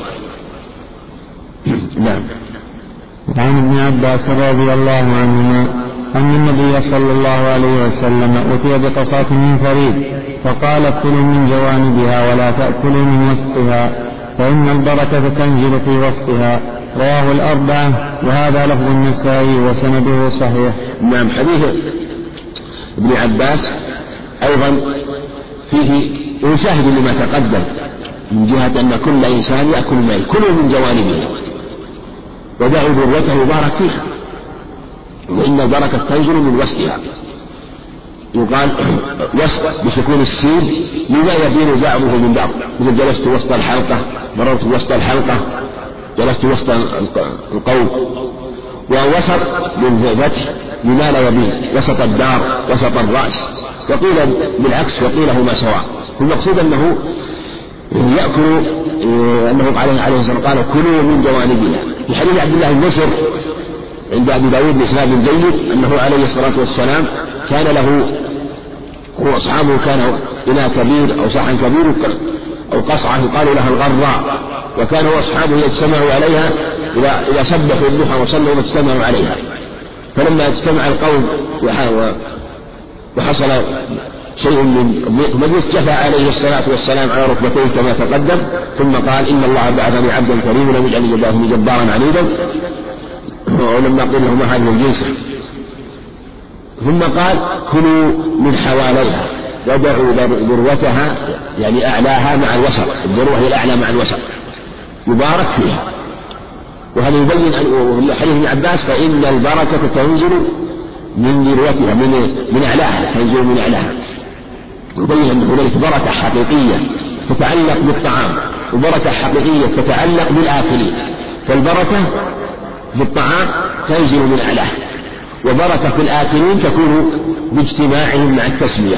[clears throat] نعم. وعن ابن عباس رضي الله عنهما أن النبي صلى الله عليه وسلم أتي بقصاة من فريد فقال كلوا من جوانبها ولا تأكلوا من وسطها فإن البركة تنزل في وسطها. رواه الأربعة وهذا لفظ النسائي وسنده صحيح. نعم حديث ابن عباس أيضا فيه يشاهد لما تقدم من جهة أن كل إنسان يأكل المال كلوا من جوانبه. ودعوا ذروته يبارك فيها. وإن البركة تنزل من وسطها يقال [clears throat] وسط بسكون السين لما يبين بعضه من بعض. مثل جلست وسط الحلقة مررت وسط الحلقة جلست وسط القوم. ووسط بالفتح لما لا يبين وسط الدار وسط الرأس. وقيل بالعكس وقيل هما سواء المقصود أنه يأكل إيه، أنه عليه عليه الصلاة والسلام قال كلوا من جوانبها في حديث عبد الله بن عند أبي داود بإسناد جيد أنه عليه الصلاة والسلام كان له وأصحابه كان إناء كبير أو صحن كبير أو قصعة يقال لها الغراء. وكان وأصحابه يجتمعوا عليها إذا إذا سبحوا الضحى وصلوا واجتمعوا عليها. فلما اجتمع القوم وحصل شيء من ضيق مجلس جفى عليه الصلاة والسلام على ركبتيه كما تقدم ثم قال إن الله بعثني عبدا كريما لم يجعلني جبارا جبارا عنيدا. ولما قيل له ما هذه الجنس ثم قال كلوا من حواليها ودعوا ذروتها يعني أعلاها مع الوسط الذروة هي الأعلى مع الوسط يبارك فيها. وهذا يبين أن حديث ابن عباس فإن البركة تنزل من ذروتها من من أعلاها تنزل من أعلاها. يبين أن هنالك بركة حقيقية تتعلق بالطعام وبركة حقيقية تتعلق بالآكلين فالبركة في الطعام تنزل من أعلاه وبركة في الآكلين تكون باجتماعهم مع التسمية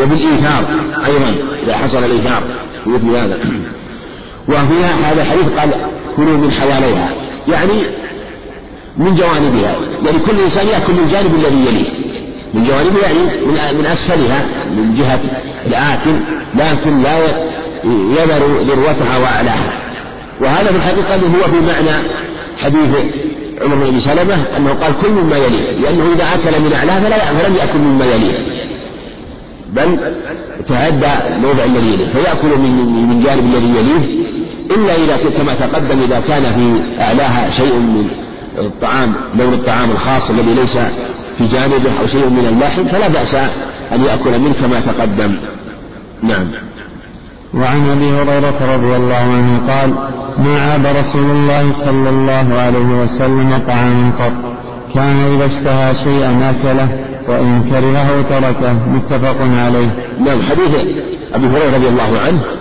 وبالإيثار أيضا إذا حصل الإيثار. في مثل هذا. وفيها هذا الحديث قال كلوا من حواليها. يعني من جوانبها. يعني كل إنسان يأكل من الجانب الذي يليه. من جوانبها يعني من من أسفلها من جهة الآكل لكن لا يذر ذروتها وأعلاها. وهذا في الحقيقة هو في معنى حديث عمر بن أبي سلمة أنه قال كل مما يليه. لأنه إذا أكل من اعلاه فلا فلم يأكل مما يليه. بل تعدى الموضع الذي يليه. فيأكل من من جانب الذي يليه. إلا إذا كما تقدم إذا كان في أعلاها شيء من الطعام لون الطعام الخاص الذي ليس في جانبه أو شيء من اللحم فلا بأس أن يأكل منه كما تقدم. نعم. وعن أبي هريرة رضي الله عنه قال ما عاب رسول الله صلى الله عليه وسلم طعاما قط كان إذا اشتهى شيئا أكله وإن كرهه تركه. متفق عليه. نعم حديث أبي هريرة رضي الله عنه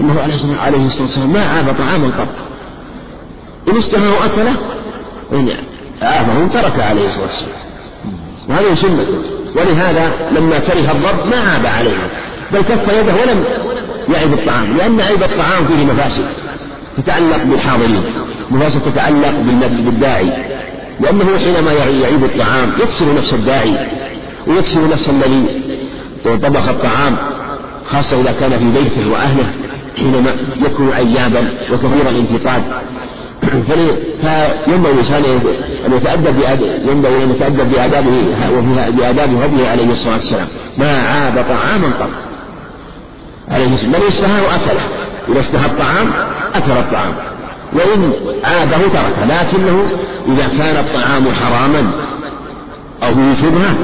انه عليه الصلاة والسلام ما عاب طعاما قط إن اشتهاه اكله وان عافه ترك عليه الصلاة والسلام. وهذه سنته ولهذا لما كره الضرب ما عاب عليه. بل كف يده ولم يعب الطعام لأن عيب الطعام فيه مفاسد تتعلق بالحاضرين مفاسد تتعلق بالداعي. لأنه حينما يعيب الطعام يكسر نفس الداعي ويكسر نفس الذي طبخ الطعام خاصة إذا كان في بيته وأهله. حينما يكون عيابا وكثير الانتقاد فينبغي الإنسان أن يتأدب ينبغي أن يتأدب بآدابه بآداب هديه عليه الصلاة والسلام. ما عاب طعاما قط. عليه السلام من اشتهى وأكله. إذا اشتهى الطعام أكل الطعام. وإن عابه تركه لكنه إذا كان الطعام حراما أو فيه شبهة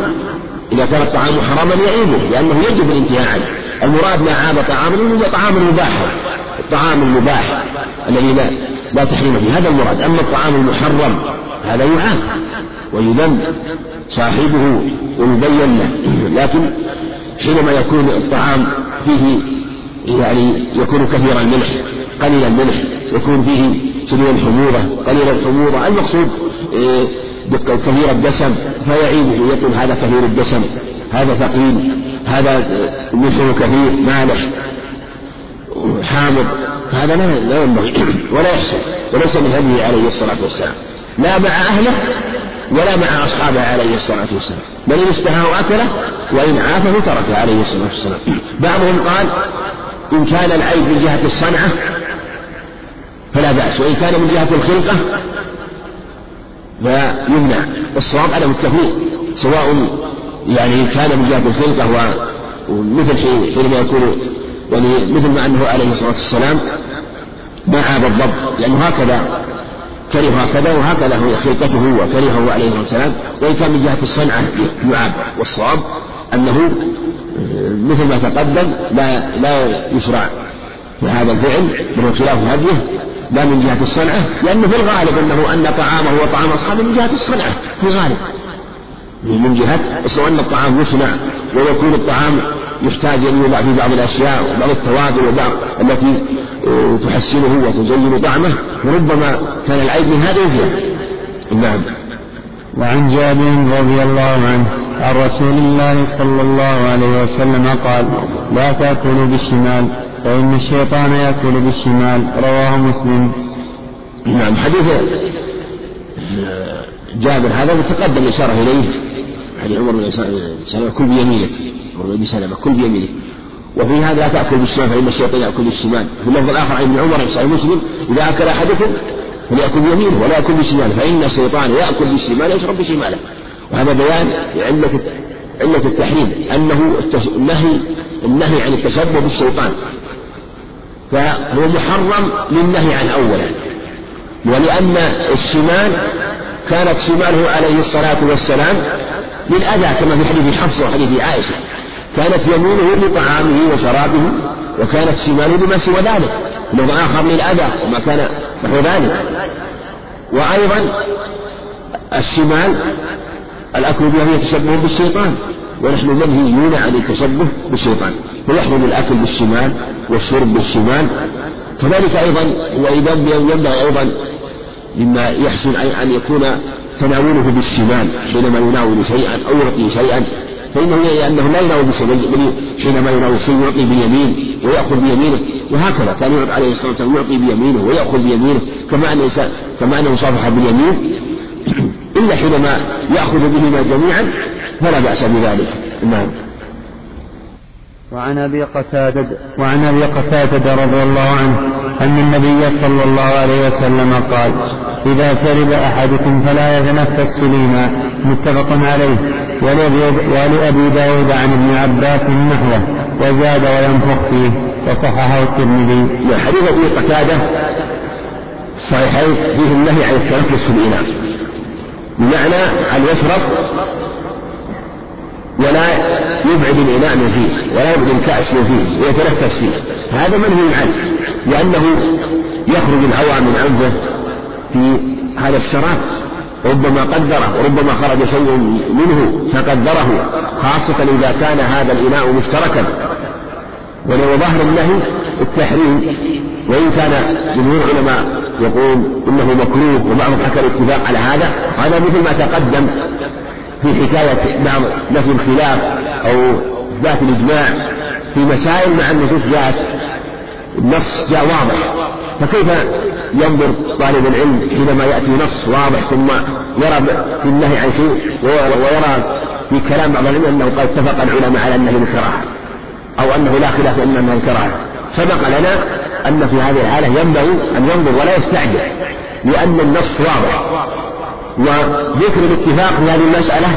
إذا كان الطعام حراما يعيبه لأنه يجب الانتهاء عنه المراد ما عاب طعاما طعام المباح. الطعام المباح الذي لا لا تحريم فيه. هذا المراد. أما الطعام المحرم هذا يعاب ويذم صاحبه ويبين له. لكن حينما يكون الطعام فيه يعني يكون كثير الملح قليل الملح يكون فيه شديد الحموضة قليل الحموضة. المقصود إيه، كثير الدسم فيعيبه يقول هذا كثير الدسم هذا ثقيل. هذا ملحه كثير مالح حامض هذا لا لا ينبغي ولا يحسن وليس من هديه عليه الصلاة والسلام. لا مع أهله ولا مع أصحابه عليه الصلاة والسلام. بل إن اشتهاه أكله وإن عافه تركه عليه الصلاة والسلام. بعضهم قال إن كان العيب من جهة الصنعة فلا بأس وإن كان من جهة الخلقة فيمنع. الصواب عدم التفريق سواء يعني كان من جهة الخلقة ومثل حينما يكون يعني مثل ما أنه عليه الصلاة والسلام ما عاب الضب لأنه هكذا كره هكذا وهكذا هو خلقته وكرهه عليه الصلاة والسلام. وإن كان من جهة الصنعة يعاب والصواب أنه مثل ما تقدم لا لا يشرع في هذا الفعل وهو خلاف هديه لا من جهة الصنعة لأنه في الغالب أنه أن طعامه وطعام أصحابه من جهة الصنعة في الغالب. من جهة أصل أن الطعام يصنع ويكون الطعام يحتاج أن يوضع في بعض الأشياء وبعض التوابل وبعض التي آه، تحسنه وتزين طعمه وربما كان العيب من هذه الجهة نعم. وعن جابر رضي الله عنه عن رسول الله صلى الله عليه وسلم قال لا تأكلوا بالشمال فإن الشيطان يأكل بالشمال. رواه مسلم. نعم حديث جابر هذا متقدم الإشارة إليه. حديث عمر بن سلمة كل بيمينك. عمر بن سلمة كل بيمينك. وفي هذا لا تأكل بالشمال فإن الشيطان يأكل بالشمال. في اللفظ الآخر عن ابن عمر في صحيح مسلم إذا أكل أحدكم فليأكل بيمينه ولا يأكل بشماله فإن الشيطان يأكل بالشمال ويشرب بشماله. وهذا بيان علة علة التحريم أنه النهي النهي عن التشبه بالشيطان. فهو محرم للنهي عن أولا. ولأن الشمال كانت شماله عليه الصلاة والسلام للأذى كما في حديث حفصة وحديث عائشة. كانت يمينه لطعامه وشرابه وكانت شماله لما سوى ذلك. لغة آخر للأذى وما كان نحو ذلك. وأيضا الشمال الأكل بها هي تشبه بالشيطان. ونحن منهيون عن التشبه بالشيطان. فيحرم الأكل بالشمال والشرب بالشمال. كذلك أيضا وإذا ينبغي أيضا مما يحسن أن يكون تناوله بالشمال حينما يناول شيئا أو يعطي شيئا. فإنه لأنه لا يناول بالشمال حينما يناول شيء يعطي بيمين ويأخذ بيمينه. وهكذا كان عليه الصلاة والسلام يعطي بيمينه ويأخذ بيمينه كما أن كما أنه صافح باليمين. [clears throat] إلا حينما يأخذ بهما جميعا فلا بأس بذلك. نعم. وعن أبي قتادة وعن أبي قتادة رضي الله عنه أن النبي صلى الله عليه وسلم قال إذا شرب أحدكم فلا يتنفس سليما. متفق عليه. ولأبي داود عن ابن عباس نحوه وزاد وينفخ فيه وصححه الترمذي. حديث أبي قتادة صحيحين فيه النهي عن التنفس في الإناء بمعنى أن يشرب؟ ولا يبعد الإناء فيه ولا يبعد الكأس فيه ويتنفس فيه. هذا منهي عنه لأنه يخرج الهواء من أنفه في هذا الشراب ربما قدره وربما خرج شيء منه فقدره خاصة إذا كان هذا الإناء مشتركا. ولو ظهر النهي التحريم وإن كان جمهور العلماء يقول إنه مكروه وبعضهم حكى الاتفاق على هذا هذا مثل ما تقدم. في حكاية بعض نفي الخلاف أو إثبات الإجماع في مسائل مع النصوص جاءت النص جاء واضح. فكيف ينظر طالب العلم حينما يأتي نص واضح ثم يرى في النهي عن شيء ويرى في كلام بعض العلم أنه قد اتفق العلماء على النهي بالكراهة أو أنه لا خلاف أن النهي الكراهة سبق لنا أن في هذه الحالة ينبغي أن ينظر ولا يستعجل لأن النص واضح. وذكر الاتفاق في هذه المسألة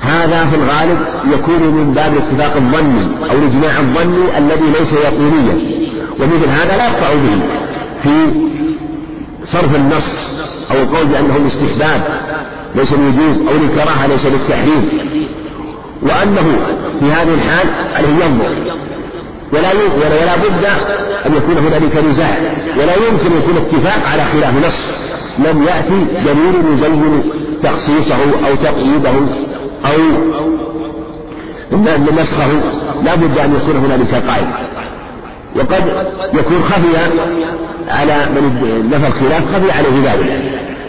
هذا في الغالب يكون من باب الاتفاق الظني أو الإجماع الظني الذي ليس يقينيا. ومثل هذا لا يقطع به في صرف النص أو القول بأنه الاستحباب ليس الوجوز أو الكراهة ليس للتحريم. وأنه في هذه الحال عليه ينظر. ولا ولا بد أن يكون هنالك نزاع. ولا يمكن أن يكون اتفاق على خلاف نص. لم يأتي دليل يبين تخصيصه أو تقييده أو نسخه لا بد أن يكون هنالك قائد وقد يكون خفي على من نفى الخلاف خفي عليه ذلك.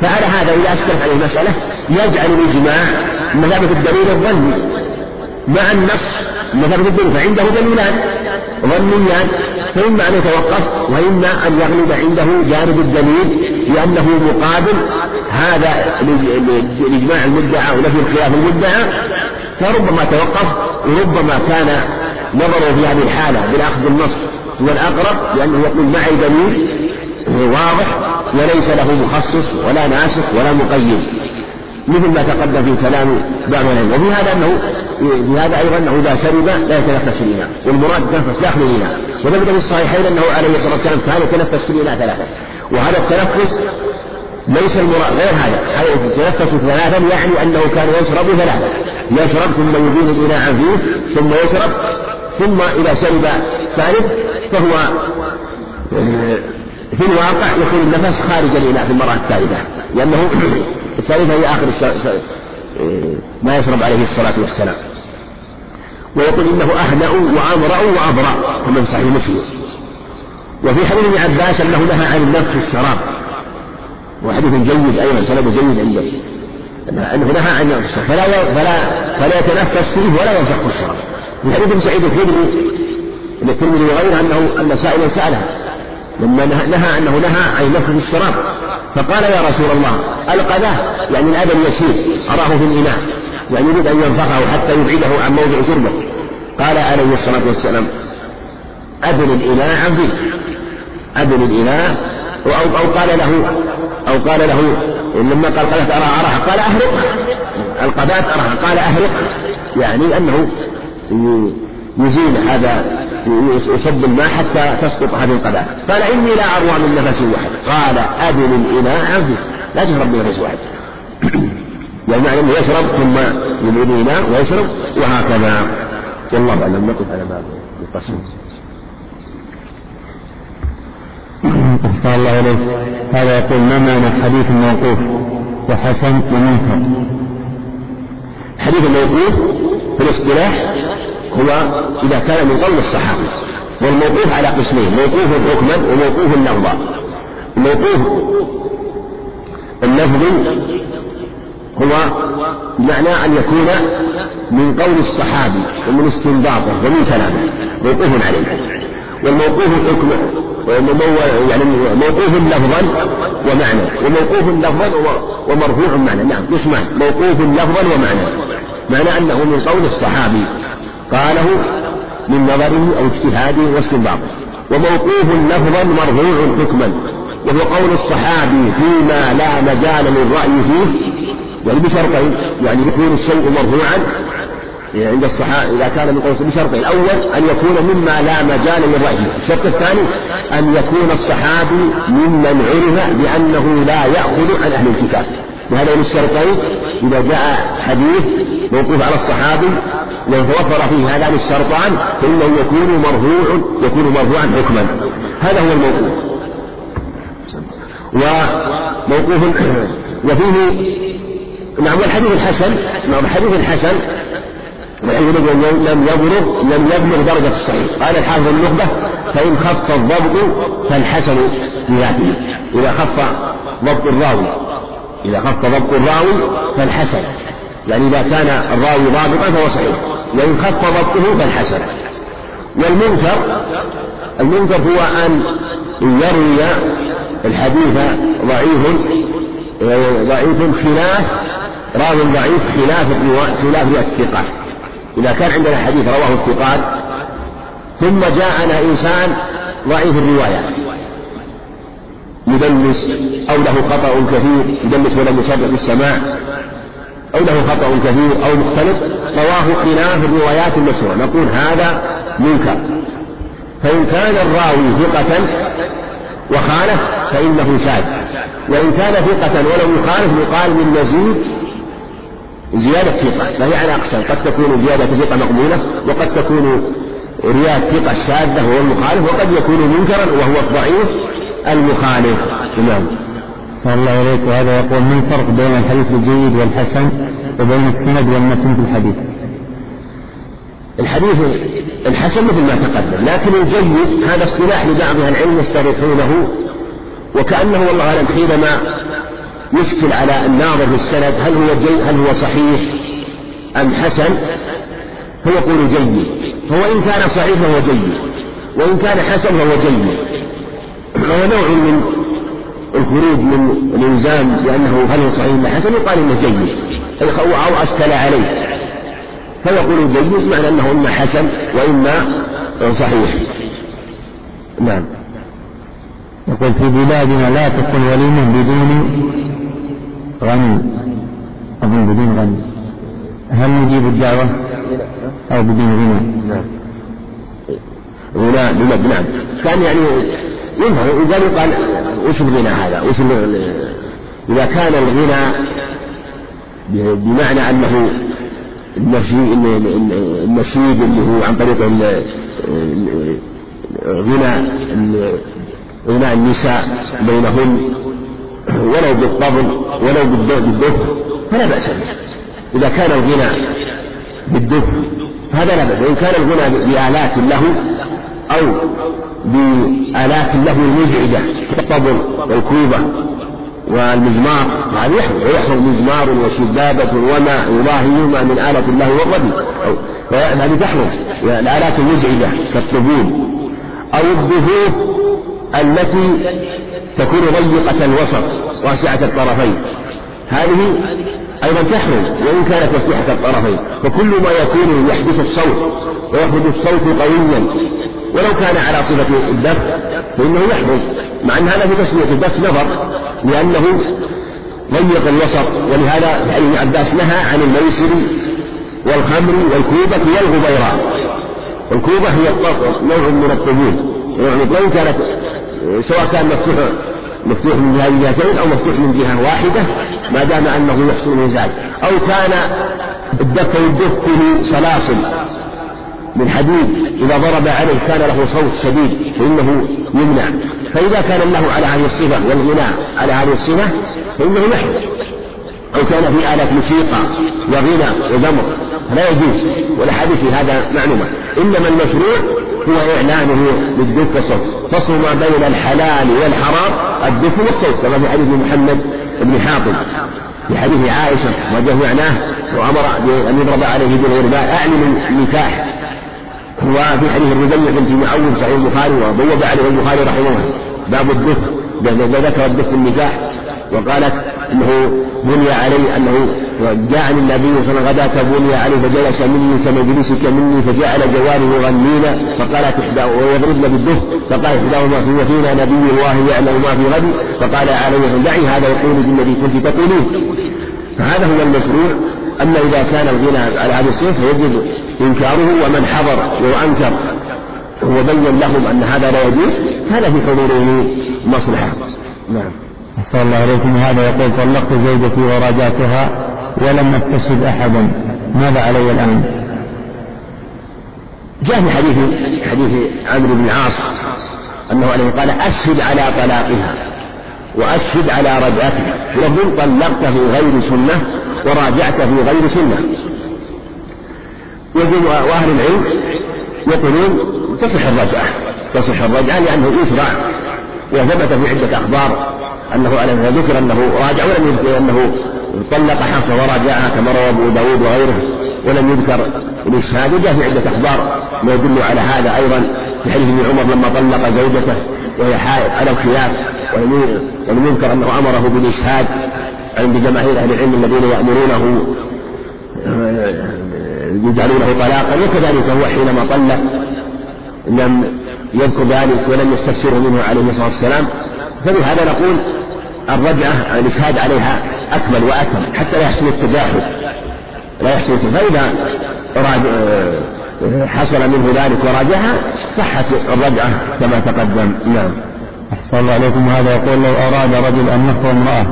فعلى هذا إذا أشكلت عليه المسألة يجعل الإجماع مثابة الدليل الظني مع النص مثابة الدليل فعنده دليلان ظنيان. فإما أن يتوقف وإما أن يغلب عنده جانب الدليل لأنه مقابل. هذا الإجماع المدعى ونفي الخلاف المدعى. فربما توقف وربما كان نظره في هذه الحالة بالأخذ بالنص هو الأقرب لأنه يقول معي دليل واضح وليس له مخصص ولا ناسخ ولا مقيد. مثل ما تقدم في كلام بعض العلم وفي هذا انه في هذا أيضا أنه اذا شرب لا يتنفس الاناء والمراد تنفس داخل الاناء وثبت في الصحيحين أنه عليه الصلاة والسلام كان يتنفس في الاناء ثلاثة. وهذا التنفس ليس المراد غير هذا. يتنفس ثلاثا يعني أنه كان يشرب ثلاثا يشرب ثم يزيل الاناء فيه ثم يشرب ثم إذا شرب ثالث فهو في الواقع يكون النفس خارج الإناء في المرة الثالثة. لأنه [clears throat] الثالثة هي آخر ما يشرب عليه الصلاة والسلام. ويقول إنه أهنأ وأمرأ وأبرأ كما في صحيح مسلم. وفي حديث ابن عباس أنه نهى عن النفس في الشراب. وحديث جيد أيضا سند جيد عنده. أنه نهى عن النفس فلا فلا فلا يتنفس فيه ولا ينفخ في الشراب. في حديث سعيد الخدري عند الترمذي وغيره أنه أن سائلا سألها لما نهى أنه نهى عن نفخ الشراب فقال يا رسول الله القذاه يعني الأذى اليسير أراه في الإناء. يعني يريد أن ينفخه حتى يبعده عن موضع شربه قال عليه الصلاة والسلام أبن الإناء عن فيك أبن الإناء أو, أو قال له أو قال له لما قال قذات أراها أراها قال أهرقها القذات أراها قال أهرقها يعني أنه يزيل هذا يصب الماء حتى تسقط هذه القذاة قال إني لا أروى من نفس واحد. قال أبن الإناء عن فيك لا تشرب من نفس واحد. [clears throat] يعني أنه يشرب ثم يميل الإناء ويشرب وهكذا. والله أعلم نقف على باب القسم أحسن الله إليك. هذا يقول ما معنى حديث موقوف وحسن ومنكر؟ حديث الموقوف في الاصطلاح هو إذا كان من قول الصحابة والموقوف على قسمين موقوف حكما وموقوف لفظا الموقوف اللفظي هو بمعنى أن يكون من قول الصحابي ومن استنباطه ومن كلامه. موقوف عليه. والموقوف حكم يعني موقوف لفظا ومعنى. وموقوف لفظا ومرفوع معنى نعم قسمان موقوف لفظا ومعنى. معنى أنه من قول الصحابي قاله من نظره أو اجتهاده واستنباطه. وموقوف لفظا مرفوع حكما. وهو قول الصحابي فيما لا مجال للرأي فيه يعني بشرطين يعني يكون الشيء مرفوعا عند الصحابة إذا كان من قول بشرطين. الأول أن يكون مما لا مجال للرأي. الشرط الثاني أن يكون الصحابي ممن عرف بأنه لا يأخذ عن أهل الكتاب. بهذين الشرطين إذا جاء حديث موقوف على الصحابي وتوفر فيه هذان الشرطان فإنه يكون مرفوع يكون مرفوعا حكما. هذا هو الموقوف. وموقوف وفيه نعم والحديث الحسن نعم الحديث الحسن. بحيث لم يبلغ لم يبلغ درجة الصحيح. قال الحافظ النخبة فإن خف الضبط فالحسن بذاته إذا خف ضبط الراوي إذا خف ضبط الراوي فالحسن. يعني إذا كان الراوي ضابطا فهو صحيح. وإن خف ضبطه فالحسن. والمنكر المنكر هو أن يروي الحديث ضعيف ضعيف خلاف راوي ضعيف خلاف خلاف الثقات إذا كان عندنا حديث رواه الثقات ثم جاءنا إنسان ضعيف الرواية. يدلس أو له خطأ كثير يدلس ولم يسبق السماع أو له خطأ كثير أو مختلف رواه خلاف الروايات المشهورة. نقول هذا منكر. فإن كان الراوي ثقة وخالف فإنه شاذ وإن كان ثقة ولم يخالف يقال من مزيد زيادة ثقة فهي على أقسام قد تكون زيادة ثقة مقبولة وقد تكون رياض ثقة شاذة وهو المخالف وقد يكون منكرا وهو الضعيف المخالف. نعم. صلى الله إليك وهذا يقول ما الفرق بين الحديث الجيد والحسن وبين السند والمتن في الحديث؟ الحديث الحسن مثل ما تقدم لكن الجيد هذا اصطلاح لبعض أهل العلم يستريحونه وكأنه والله أعلم حينما يشكل على الناظر في السند هل هو جيد هل هو صحيح أم حسن؟ فيقول جيد. هو إن كان صحيح فهو جيد وإن كان حسن فهو جيد. وهو نوع من الخروج من الإلزام بأنه هل هو صحيح ولا حسن يقال إنه جيد أو أشكل عليه. فيقول جيد معنى أنه إما حسن وإما صحيح. نعم. يقول في بلادنا لا تكون وليمة بدون غني. أظن بدون غني. هل نجيب الدعوة؟ أو بدون غنى؟ نعم غنى بلد نعم كان يعني ينفع إذا يقال وش الغنى هذا؟ وش إذا كان الغنى بمعنى أنه النشيد اللي هو عن طريق غنى غنى النساء بينهن. ولو بالطبل ولو بالدف فلا بأس به. إذا كان الغنى بالدف هذا لا بأس وإن كان الغنى بآلات له أو بآلات له المزعجة كالطبل والكوبة والمزمار هذا يحرم. ويحرم مزمار وشبابة وما يضاهيهما من آلة الله والربي. هذه تحرم. الآلات المزعجة كالطبول أو الدفوف التي تكون ضيقة الوسط واسعة الطرفين. هذه أيضا تحرم وإن كانت مفتوحة الطرفين. فكل ما يكون يحدث الصوت ويخرج الصوت قويا. ولو كان على صفة الدف فإنه يحرم. مع أن هذا في تسمية الدف نظر لأنه ضيق الوسط. ولهذا يعني ابن عباس نهى عن الميسر والخمر والكوبة والغبيراء الكوبة هي نوع من الطبول وإن كانت سواء كان مفتوح مفتوح من جهتين أو مفتوح من جهة واحدة ما دام أنه يحصل الإنزال أو كان الدف يدف فيه سلاسل من حديد إذا ضرب عليه كان له صوت شديد فإنه يمنع. فإذا كان الله على هذه الصفة والغناء على هذه الصفة فإنه يحرم. أو كان في آلة موسيقى وغنى وزمر فلا يجوز. والأحاديث في هذا معلومة. إنما المشروع هو إعلانه بالدف والصوت فصل ما بين الحلال والحرام الدف والصوت كما في حديث محمد بن حاطب. في حديث عائشة وجه معناه وأمر بأن يضرب عليه بالغرباء أعلن النكاح. وفي حديث الربيع بنت معوذ صحيح البخاري وبوب عليه البخاري رحمه الله. باب الدف ذكر الدف النكاح وقالت إنه بني علي أنه جاءني النبي صلى الله عليه وسلم بني علي فجلس مني كمجلسك مني فجعل جواره يغنين فقالت احدى ويضربن بالدف فقال إحداهما في فينا نبي الله يعلم ما في غد فقال عليه دعي هذا يقول بالذي كنت تقولين. فهذا هو المشروع. أما إذا كان الغنى على هذا الصنف فيجب إنكاره ومن حضر وأنكر. وبين لهم أن هذا لا يجوز. هذا في حضوره مصلحة. نعم. أحسن الله عليكم هذا يقول طلقت زوجتي وراجعتها ولم أتسد أحدا ماذا علي الآن؟ جاء في حديث حديث عمرو بن العاص أنه عليه قال أشهد على طلاقها وأشهد على رجعتها. ولفظ طلقت في غير سنة وراجعت في غير سنة. يقول وأهل العلم يقولون تصح الرجعة. تصح الرجعة لأنه يشرع وثبت في عدة أخبار. أنه ذكر أنه راجع ولم يذكر أنه طلق حفصة وراجعها كما روى أبو داود وغيره ولم يذكر الإشهاد وجاء في عدة أخبار ما يدل على هذا أيضا في حديث ابن عمر لما طلق زوجته وهي حائض على الخلاف ولم يذكر أنه أمره بالإشهاد عند جماهير أهل العلم الذين يأمرونه يجعلونه طلاقا وكذلك هو حينما طلق لم يذكر ذلك ولم يستفسره منه عليه الصلاة والسلام فبهذا نقول الرجعة الإشهاد عليها أكمل وأتم حتى لا يحصل التجاهل. لا يحصل فإذا حصل منه ذلك وراجعها صحت الرجعة كما تقدم. نعم. أحسن الله عليكم. هذا يقول لو أراد رجل أن يخطب امرأة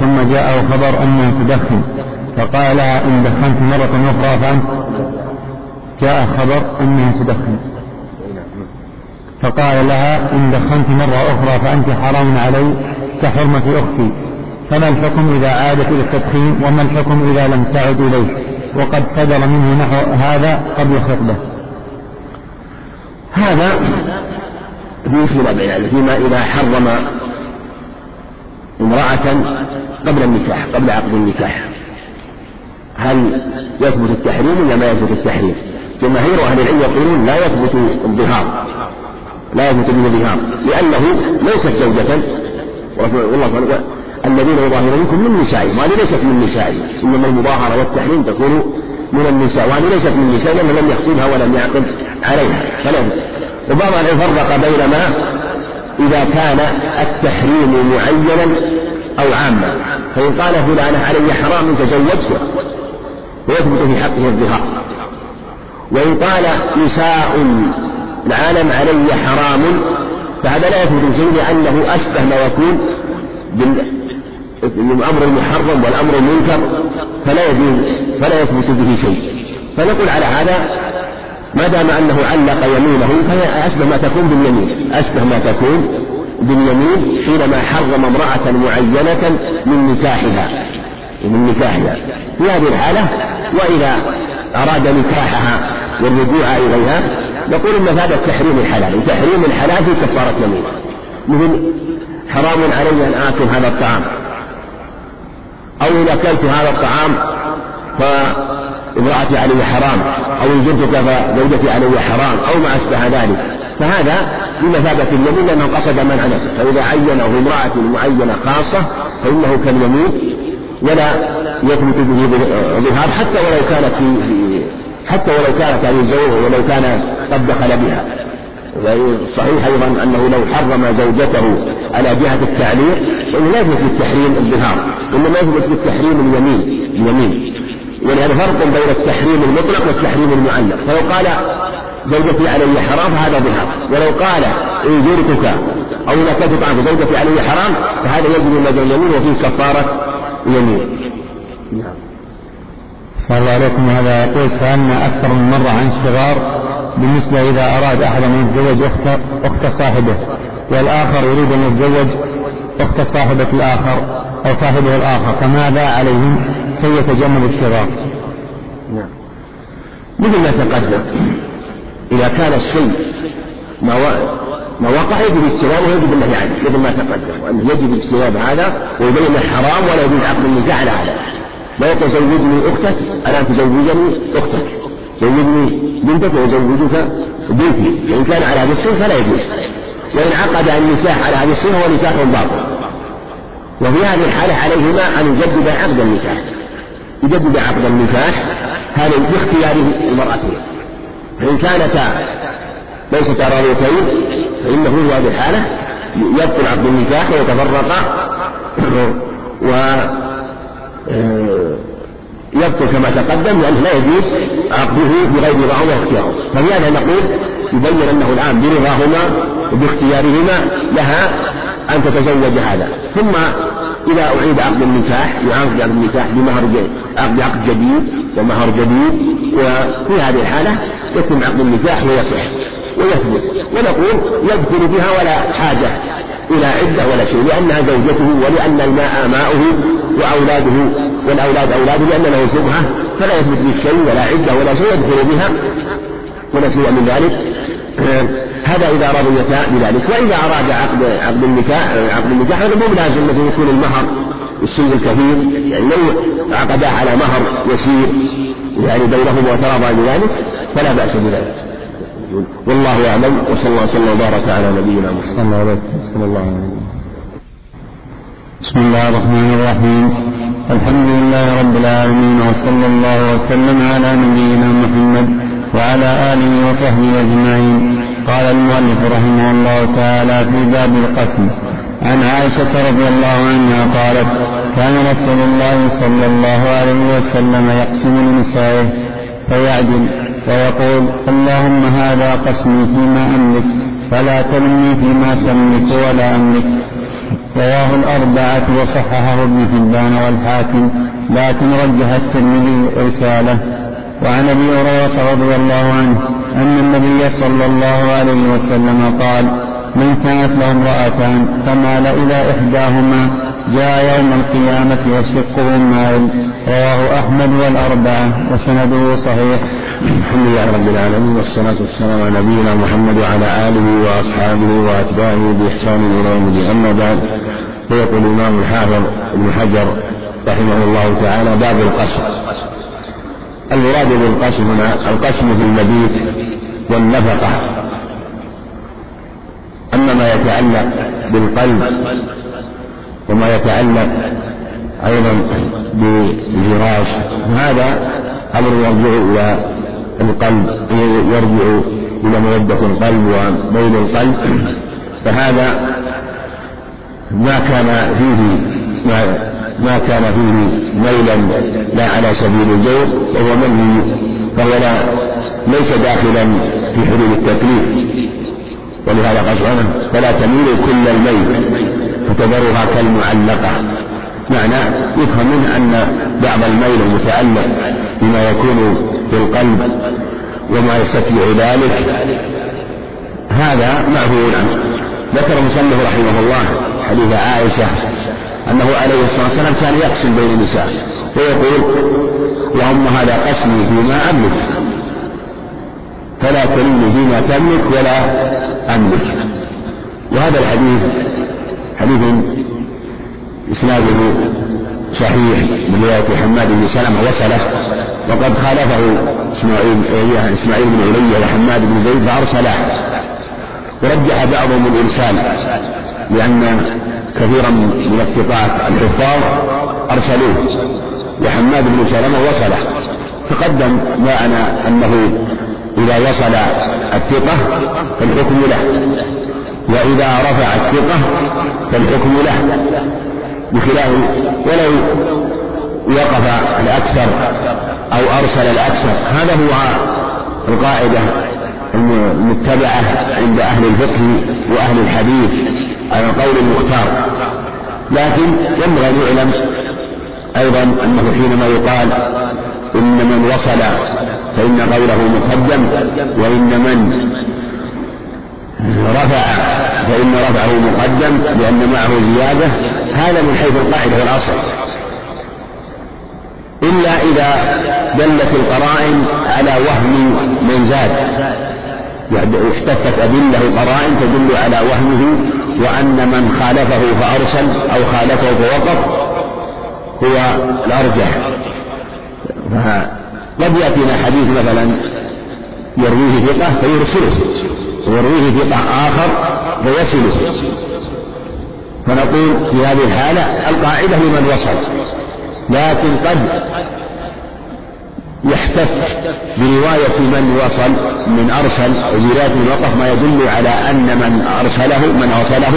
ثم جاءه خبر أنها تدخن فقال لها إن دخنت مرة أخرى فأنت جاء خبر أنها تدخن. فقال لها إن دخنت مرة أخرى فأنت حرام علي كحرمة أختي. فما الحكم إذا عادت إلى التدخين وما الحكم إذا لم تعد إليه؟ وقد صدر منه نحو هذا قبل الخطبة. هذا في يعني فيما إذا حرم امرأة قبل النكاح قبل عقد النكاح. هل يثبت التحريم ولا ما يثبت التحريم؟ جماهير أهل العلم يقولون لا يثبت الظهار. لا يثبت به الظهار لأنه ليست زوجة. والله الذين يظاهرون منكم من نسائهم وهذه ليست من نسائهم إنما المظاهرة والتحريم تكون من النساء وهذه ليست من النساء لأنه لم يخطبها ولم يعقد عليها. فلم وبعض أن يفرق بين ما إذا كان التحريم معينا أو عاما فإن قال فلانة علي حرام تزوجته ويثبت في حقه الظهار. وإن قال نساء العالم علي حرام. فهذا لا يثبت شيء لأنه أشبه ما يكون بالأمر المحرم والأمر المنكر فلا يجوز فلا يثبت به شيء. فنقول على هذا ما دام أنه علق يمينه فهي أشبه ما تكون باليمين. أشبه ما تكون باليمين حينما حرم امرأة معينة من نكاحها. من نكاحها. في هذه الحالة وإذا أراد نكاحها والرجوع إليها نقول إن هذا التحريم الحلال وتحريم الحلال في كفارة يمين مثل حرام علي أن اكل هذا الطعام. أو إذا أكلت هذا الطعام فامرأتي علي حرام أو إن زرتك فزوجتي علي حرام أو ما أشبه ذلك. فهذا بمثابة اليمين لأنه قصد منع نفسه. فإذا عينه امرأة معينة خاصة فإنه كاليمين ولا يثبت به ظهار حتى ولو كانت في حتى ولو كانت هذه الزوجة ولو كان قد دخل بها. صحيح أيضا أنه لو حرم زوجته على جهة التعليق فإنه لا يثبت بالتحريم الظهار إنما يثبت بالتحريم اليمين اليمين. ولهذا فرق بين التحريم المطلق والتحريم المعلق. فلو قال زوجتي علي حرام فهذا ظهار ولو قال إن زرتك أو أكلت طعام زوجتي علي حرام فهذا يجب لدى اليمين وفيه كفارة يمين. صلى الله عليكم. هذا يقول سألنا أكثر من مرة عن شغار بالنسبة إذا أراد أحد أن يتزوج أخت أخت صاحبه والآخر يريد أن يتزوج أخت صاحبة الآخر أو صاحبه الآخر فماذا عليهم؟ كي يتجنب الشغار؟ نعم. مثل ما تقدم إذا كان الشيء ما ما وقع يجب اجتنابه ويجب النهي عنه مثل ما تقدم وأنه يجب اجتناب هذا ويبين حرام ولا يجوز عقد النزاع على هذا. لا تزوجني أختك ألا تزوجني أختك. زوجني بنتك وزوجك بنتي فإن كان على هذه الصفة فلا يجوز. وإن عقد النكاح على هذه الصفة هو نكاح باطل. وفي هذه الحالة عليهما أن يجدد عقد النكاح. يجدد عقد النكاح هذا باختيار المرأتين فإن كانتا ليستا راضيتين فإنه في هذه الحالة يبطل عقد النكاح ويتفرقا. [coughs] و يبطل كما تقدم لأنه لا يجوز عقده بغير رضاه واختياره. فلهذا نقول يبين أنه الآن برضاهما وباختيارهما لها أن تتزوج هذا. ثم إذا أعيد عقد النكاح يعاقد عقد النكاح بمهر عقد عقد جديد ومهر جديد وفي هذه الحالة يتم عقد النكاح ويصح ويثبت. ونقول يدخل بها ولا حاجة. إلى عدة ولا شيء لأنها زوجته ولأن الماء ماؤه وأولاده والأولاد أولاده لأن له شبهة فلا يثبت بالشيء ولا عدة ولا شيء يدخل بها ولا شيء من ذلك. هذا إذا رضيتا بذلك. وإذا أراد عقد عقد النكاح عقد النكاح هذا مو لازم أنه يكون المهر الشيء الكثير يعني لو عقدا على مهر يسير يعني بينهما وتراضى بذلك فلا بأس بذلك. والله أعلم وصلى الله وسلم وبارك على نبينا محمد. صلى الله عليه وسلم بسم الله الرحمن الرحيم. الحمد لله رب العالمين وصلى الله وسلم على نبينا محمد وعلى آله وصحبه أجمعين. قال المؤلف رحمه الله تعالى في باب القسم عن عائشة رضي الله عنها قالت كان رسول الله صلى الله عليه وسلم يقسم لنسائه فيعدل. ويقول اللهم هذا قسمي فيما أملك فلا تلمني فيما تملك ولا أملك. رواه الأربعة وصححه ابن حبان والحاكم لكن رجح الترمذي إرساله وعن أبي هريرة رضي الله عنه أن النبي صلى الله عليه وسلم قال من كانت له امرأتان فمال إلى إحداهما جاء يوم القيامة وشقه مائل رواه أحمد والأربعة وسنده صحيح. الحمد لله رب العالمين والصلاة والسلام على نبينا محمد وعلى آله وأصحابه وأتباعه بإحسان إلى يوم الدين. أما بعد فيقول الإمام الحافظ ابن حجر رحمه الله تعالى باب القسم المراد بالقسم هنا القسم في المبيت والنفقة. أما ما يتعلق بالقلب وما يتعلق أيضا بالفراش هذا أمر يرجع إلى القلب يرجع إلى مودة القلب وميل القلب. فهذا ما كان فيه ما, ما كان فيه ميلا لا على سبيل الجور فهو منهي فهو لا ليس داخلا في حدود التكليف. ولهذا قال سبحانه فلا تميل كل الميل فتذرها كالمعلقة. معنى يفهم منه أن بعض الميل متعلق بما يكون في القلب وما يستطيع ذلك. هذا معفو عنه. ذكر المصنف رحمه الله حديث عائشة أنه عليه الصلاة والسلام كان يقسم بين النساء ويقول اللهم هذا قسمي فيما أملك فلا تلمني فيما تملك ولا أملك. وهذا الحديث حديث إسناده صحيح من رواية حماد بن سلمة وصله وقد خالفه إسماعيل إسماعيل بن علي وحماد بن زيد فأرسله. ورجح بعضهم الإرسال لأن كثيرا من الثقات الحفاظ أرسلوه وحماد بن سلمة وصله. تقدم معنا أنه إذا وصل الثقة فالحكم له. وإذا رفع الثقة فالحكم له بخلاف ولو وقف الأكثر أو أرسل الأكثر. هذا هو القاعدة المتبعة عند أهل الفقه وأهل الحديث على القول المختار. لكن ينبغي أن يعلم أيضا أنه حينما يقال إن من وصل فإن قوله مقدم وإن من رفع فإن رفعه مقدم لأن معه زيادة هذا من حيث القاعدة والأصل إلا إذا دلت القرائن على وهم من زاد. احتفت أدلة قرائن تدل على وهمه وأن من خالفه فأرسل أو خالفه فوقف هو الأرجح. قد يأتينا حديث مثلا يرويه ثقة فيرسله. ويرويه ثقة آخر فيصله فنقول في هذه الحالة القاعدة لمن وصل. لكن قد يحتف برواية من وصل من أرسل وزيادة من وقف ما يدل على أن من أرسله من أرسله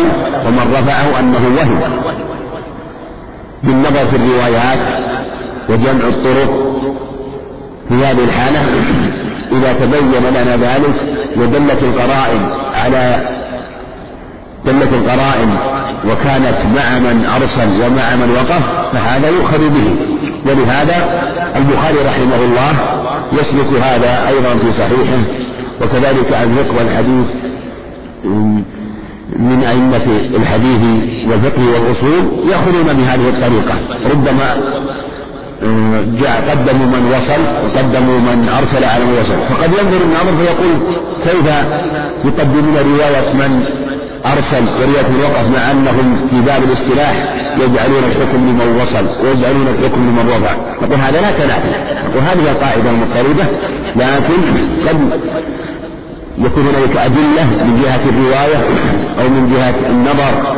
ومن رفعه أنه وهم بالنظر في الروايات وجمع الطرق في هذه الحالة إذا تبين لنا ذلك ودلت القرائن على دلت القرائن وكانت مع من أرسل ومع من وقف فهذا يؤخذ به. ولهذا البخاري رحمه الله يسلك هذا أيضا في صحيحه وكذلك الفقه والحديث من أئمة الحديث والفقه والأصول يأخذون بهذه الطريقة. ربما جاء قدموا من وصل وقدموا من أرسل على من وصل. فقد ينظر الناظر فيقول كيف يقدمون رواية من أرسل ورواية من وقف مع أنهم في باب الاصطلاح يجعلون الحكم لمن وصل ويجعلون الحكم لمن رفع نقول هذا لا تنافي. نقول هذه القاعدة المضطردة لكن قد يكون هنالك أدلة من جهة الرواية أو من جهة النظر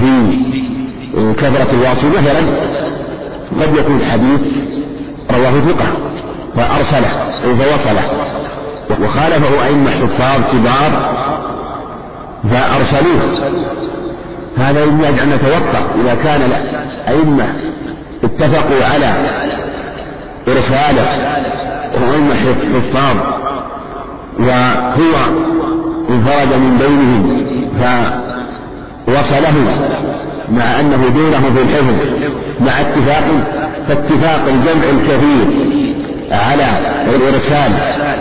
في كثرة الواصل مثلا قد يكون الحديث رواه ثقة فأرسله فوصله وخالفه أئمة حفاظ كبار فأرسلوه. هذا يجب أن نتوقع إذا كان الأئمة اتفقوا على إرساله وأئمة حفاظ وهو انفرد من بينهم فوصله. مع أنه دونه في الحفظ مع اتفاق فاتفاق الجمع الكثير على الإرسال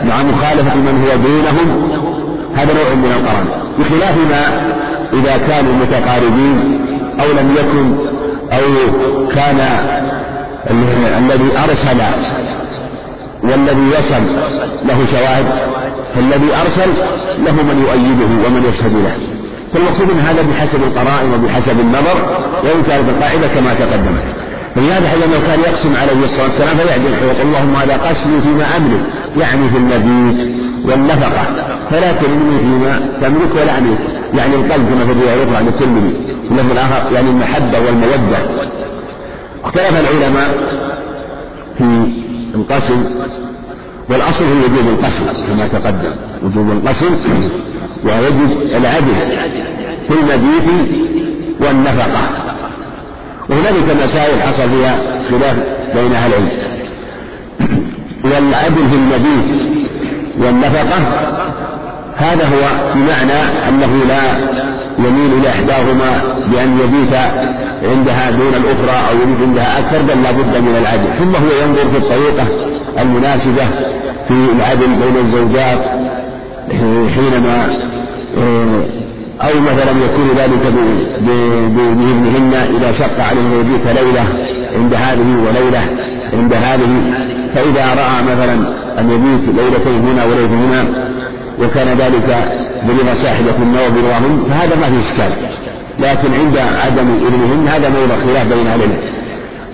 مع مخالفة من هو دونهم هذا نوع من القرن. بخلاف ما إذا كانوا متقاربين أو لم يكن أو كان الذي أرسل والذي وصل له شواهد فالذي أرسل له من يؤيده ومن يشهد له. فالمقصود من هذا بحسب القرائن وبحسب النظر وإن كانت القاعدة كما تقدمت. فلهذا حينما كان يقسم عليه الصلاة والسلام فيعدل ويقول اللهم هذا قسمي فيما أملك يعني في المبيت والنفقة. فلا تلمني فيما تملك ولا أملك. يعني القلب كما في الرواية يطلع عن الترمذي. اللفظ الآخر يعني المحبة والمودة. اختلف العلماء في القسم والأصل هو وجوب القسم كما تقدم. وجوب القسم ويجب العدل في المبيت والنفقة. وهنالك مسائل حصل فيها خلاف بين أهل العلم. والعدل في المبيت والنفقة هذا هو بمعنى أنه لا يميل إلى إحداهما بأن يبيت عندها دون الأخرى أو يبيت عندها أكثر بل لا بد من العدل. ثم هو ينظر في الطريقة المناسبة في العدل بين الزوجات حينما أو مثلا يكون ذلك بإذنهن إذا شق عليه أن يبيت ليلة عند هذه وليلة عند هذه. فإذا رأى مثلا أن يبيت ليلتين هنا وليلة هنا وكان ذلك برضا صاحبة أو برضاهن فهذا ما فيه إشكال. لكن عند عدم إذنهن هذا موضع خلاف بين أهل العلم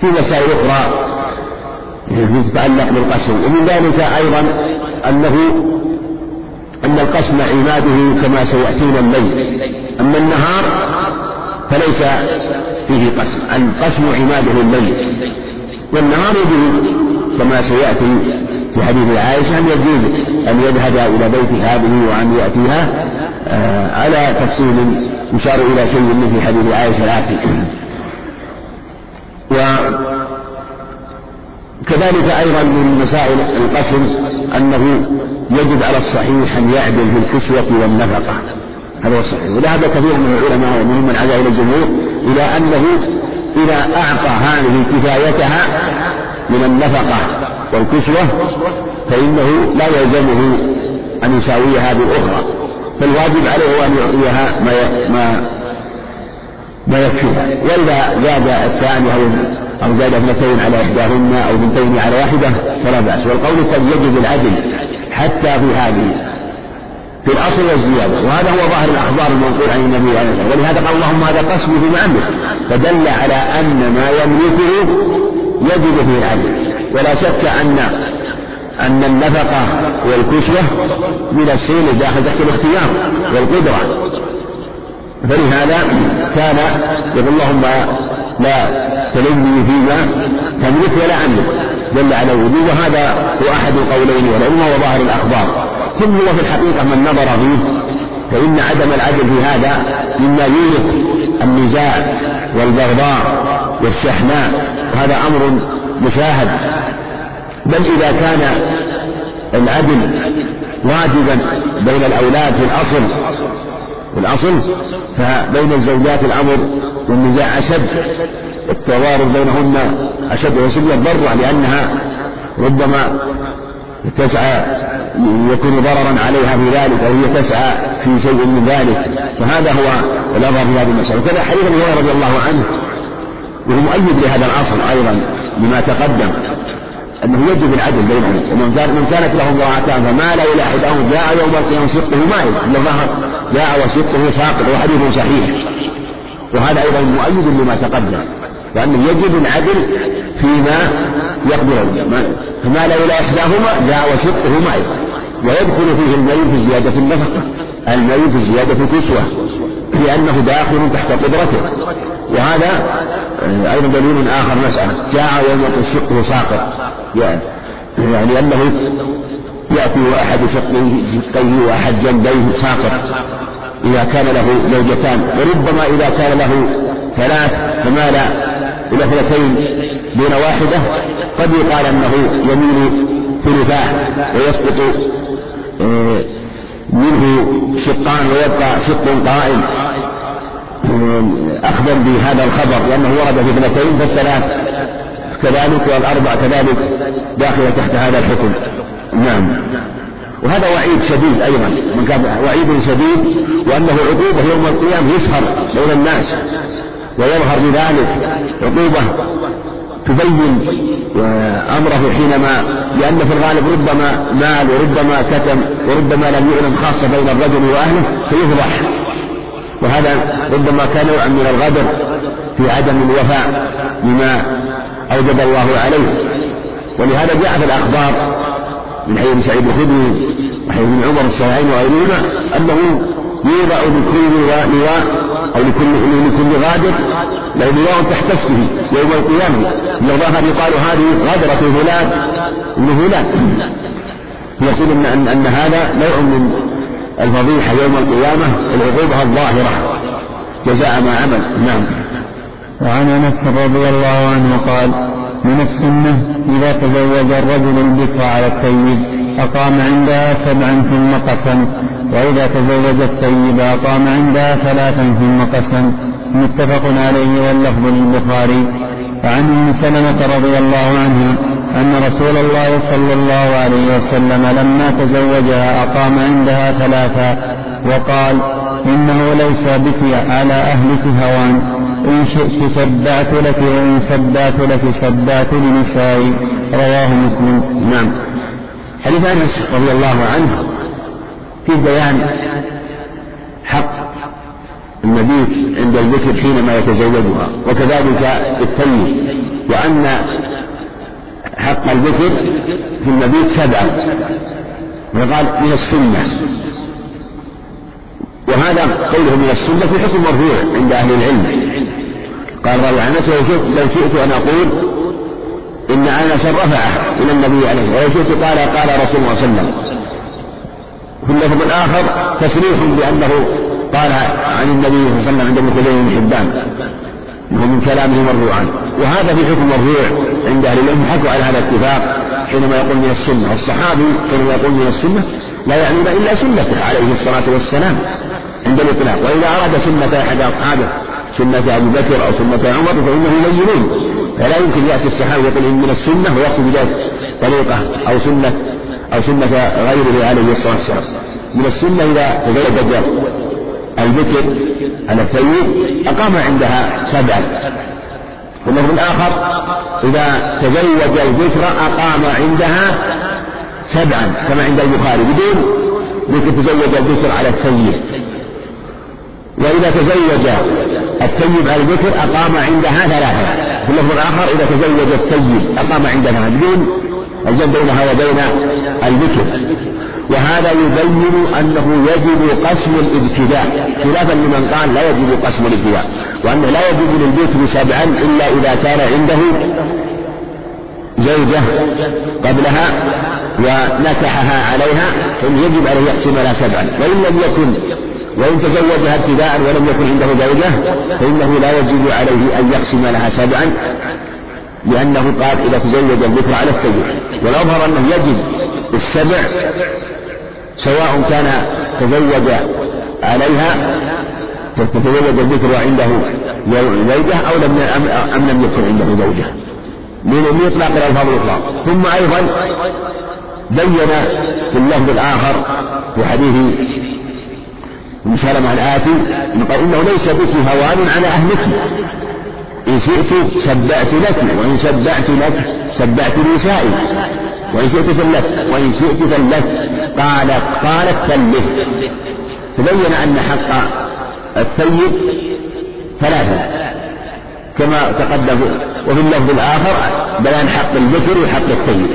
في مسائل أخرى تتعلق بالقسم ومن ذلك أيضا أنه أن القسم عماده كما سيأتينا الليل. أما النهار فليس فيه قسم القسم عماده الليل. والنهار يجوز كما سيأتي في حديث عائشة أن يجوز أن يذهب إلى بيت هذه وأن يأتيها آه، على تفصيل يشار إلى شيء في حديث عائشة الآتي وكذلك أيضا من مسائل القسم أنه يجب على الصحيح أن يعدل في الكسوة والنفقة. هذا هو الصحيح. وذهب كثير من العلماء ومنهم من عزا إلى الجمهور إلى أنه إذا أعطى هذه كفايتها من النفقة والكسوة فإنه لا يلزمه أن يساويها بالأخرى فالواجب عليه أن يعطيها ما ما ما يكفيها. وإذا زاد الثاني أو أو زاد اثنتين على إحداهن أو بنتين على واحدة فلا بأس. والقول الثاني يجب العدل حتى في هذه في الأصل والزيادة. وهذا هو ظاهر الأخبار المنقول عن النبي عليه الصلاة ولهذا قال اللهم هذا قسمي فيما أملك فدل على أن ما يملكه يجب فيه العدل. ولا شك أن أن النفقة والكسوة من الشيء داخل تحت الاختيار والقدرة. فلهذا كان يقول اللهم لا تلمني فيما تملك ولا أملك. دل على الوجوب وهذا هو أحد القولين والعلم وظاهر الأخبار. ثم هو في الحقيقة من نظر فيه فإن عدم العدل في هذا مما يورث النزاع والبغضاء والشحناء وهذا أمر مشاهد. بل إذا كان العدل واجبا بين الأولاد في الأصل الأصل فبين الزوجات الأمر والنزاع أشد التوارد بينهن أشد ويسمى الضرة لأنها ربما تسعى يكون ضررا عليها في ذلك وهي تسعى في شيء من ذلك. فهذا هو الأظهر في هذه المسألة. وكذا حديث هريرة رضي الله عنه وهو مؤيد لهذا الأصل أيضا لما تقدم. أنه يجب العدل بينهم ومن كان من كانت له امرأتان فمال إلى إحداهما جاء يوم القيامة شقه مائل ظهر جاء وشقه ساقط وحديث صحيح. وهذا أيضا مؤيد لما تقدم لأنه يجب العدل فيما يقدر فمال إلى إحداهما جاء وشقه معي ويدخل فيه الميل في زيادة النفقة الميل في زيادة الكسوة لأنه داخل تحت قدرته. وهذا أيضا دليل آخر مسألة. جاء يوم شقه ساقط. يعني أنه يأتي أحد شقيه وأحد جنبيه ساقط. إذا كان له زوجتان. وربما إذا كان له ثلاث فمال إلى اثنتين دون واحدة. قد يقال أنه يميل ثلثاه ويسقط آه، منه شقان ويبقى شق قائم. أخذا بهذا الخبر لأنه ورد في اثنتين فالثلاث كذلك والأربع كذلك داخلة تحت هذا الحكم. نعم. وهذا وعيد شديد أيضا. من كان وعيد شديد وأنه عقوبة يوم القيامة يسهر بين الناس ويظهر بذلك. عقوبة تبين أمره حينما لأن في الغالب ربما مال وربما كتم وربما لم يعلم خاصة بين الرجل وأهله فيفضح. وهذا ربما كان نوعا من الغدر في عدم الوفاء بما أوجب الله عليه. ولهذا جاء في الأخبار من حديث سعيد الخدري وحديث ابن عمر الصحيحين وغيرهما أنه يوضع لكل لواء أو لكل لكل غادر له لواء تحت اسمه يوم القيامة. ظهر يقال هذه غادرة فلان ابن فلان يقول أن, أن هذا نوع من الفضيحة يوم القيامة العقوبة الظاهرة. جزاء ما عمل. نعم. وعن أنس رضي الله عنه قال من السنة إذا تزوج الرجل البكر على الطيب أقام عندها سبعا ثم قسم. وإذا تزوج الطيب أقام عندها ثلاثا ثم قسم. متفق عليه واللفظ للبخاري. وعن أم سلمة رضي الله عنها أن رسول الله صلى الله عليه وسلم لما تزوجها أقام عندها ثلاثا وقال إنه ليس بك على أهلك هوان إن شئت سبعت لك وإن سبعت لك سبعت لنسائي رواه مسلم. نعم. حديث أنس رضي الله عنه في بيان حق المبيت عند الذكر حينما يتزوجها وكذلك الثيب وأن حق الذكر في المبيت سبعة وقال من السنة. وهذا قوله من السنة في حكم مرفوع عند أهل العلم. قال راوي عن نفسه لو شئت أن أقول إن أنس رفعه إلى النبي عليه ولو شئت قال قال رسول الله صلى الله عليه وسلم. في اللفظ الآخر تصريح بأنه قال عن النبي صلى الله عليه وسلم عند ابن بن حبان. ومن كلامه مرفوعا. وهذا في حكم مرفوع عند أهل العلم حكوا على هذا الاتفاق حينما يقول من السنة. والصحابي حينما يقول من السنة لا يعنون إلا سنته عليه الصلاة والسلام عند الإطلاق. وإذا أراد سنة أحد أصحابه سنة أبي بكر أو سنة عمر فإنه يبينون. فلا يمكن يأتي الصحابي يقول إن من السنة ويقصد بذلك طريقة أو سنة أو سنة غيره عليه الصلاة والسلام. من السنة إذا تزوج البكر على الثيب أقام عندها سبعا واللفظ الآخر إذا تزوج البكر أقام عندها سبعا كما عند البخاري بدون ذكر تزوج البكر على الثيب وإذا تزوج الثيب على البكر أقام عندها ثلاثة. في الآخر إذا تزوج الثيب أقام عندها بدون الجمع بينها وبين البكر. وهذا يبين أنه يجب قسم الابتداء. خلافا لمن قال لا يجب قسم الابتداء. وأنه لا يجب للبكر سبعا إلا إذا كان عنده زوجة قبلها ونكحها عليها فإن يجب عليه يقسم لها سبعا. وإن لم يكن وإن تزوجها ابتداء ولم يكن عنده زوجة فإنه لا يجب عليه أن يقسم لها سبعا. لأنه قال إذا تزوج الذكر على التزوج والأظهر أنه يجب السبع سواء كان تزوج عليها تتزوج الذكر وعنده زوجة أو لم أم لم يكن عنده زوجة. من إطلاق الألفاظ الأخرى ثم أيضا بين في اللفظ الآخر في حديث ابن الآتي قال إنه ليس باسم هوان على أهلك إن شئت سبعت لك وإن سبعت لك سبعت نسائي وإن شئت ثلثت وإن شئت ثلثت قالت قالت ثلث تبين أن حق الثيب ثلاثة كما تقدم. وفي اللفظ الآخر بيان حق الذكر وحق الثيب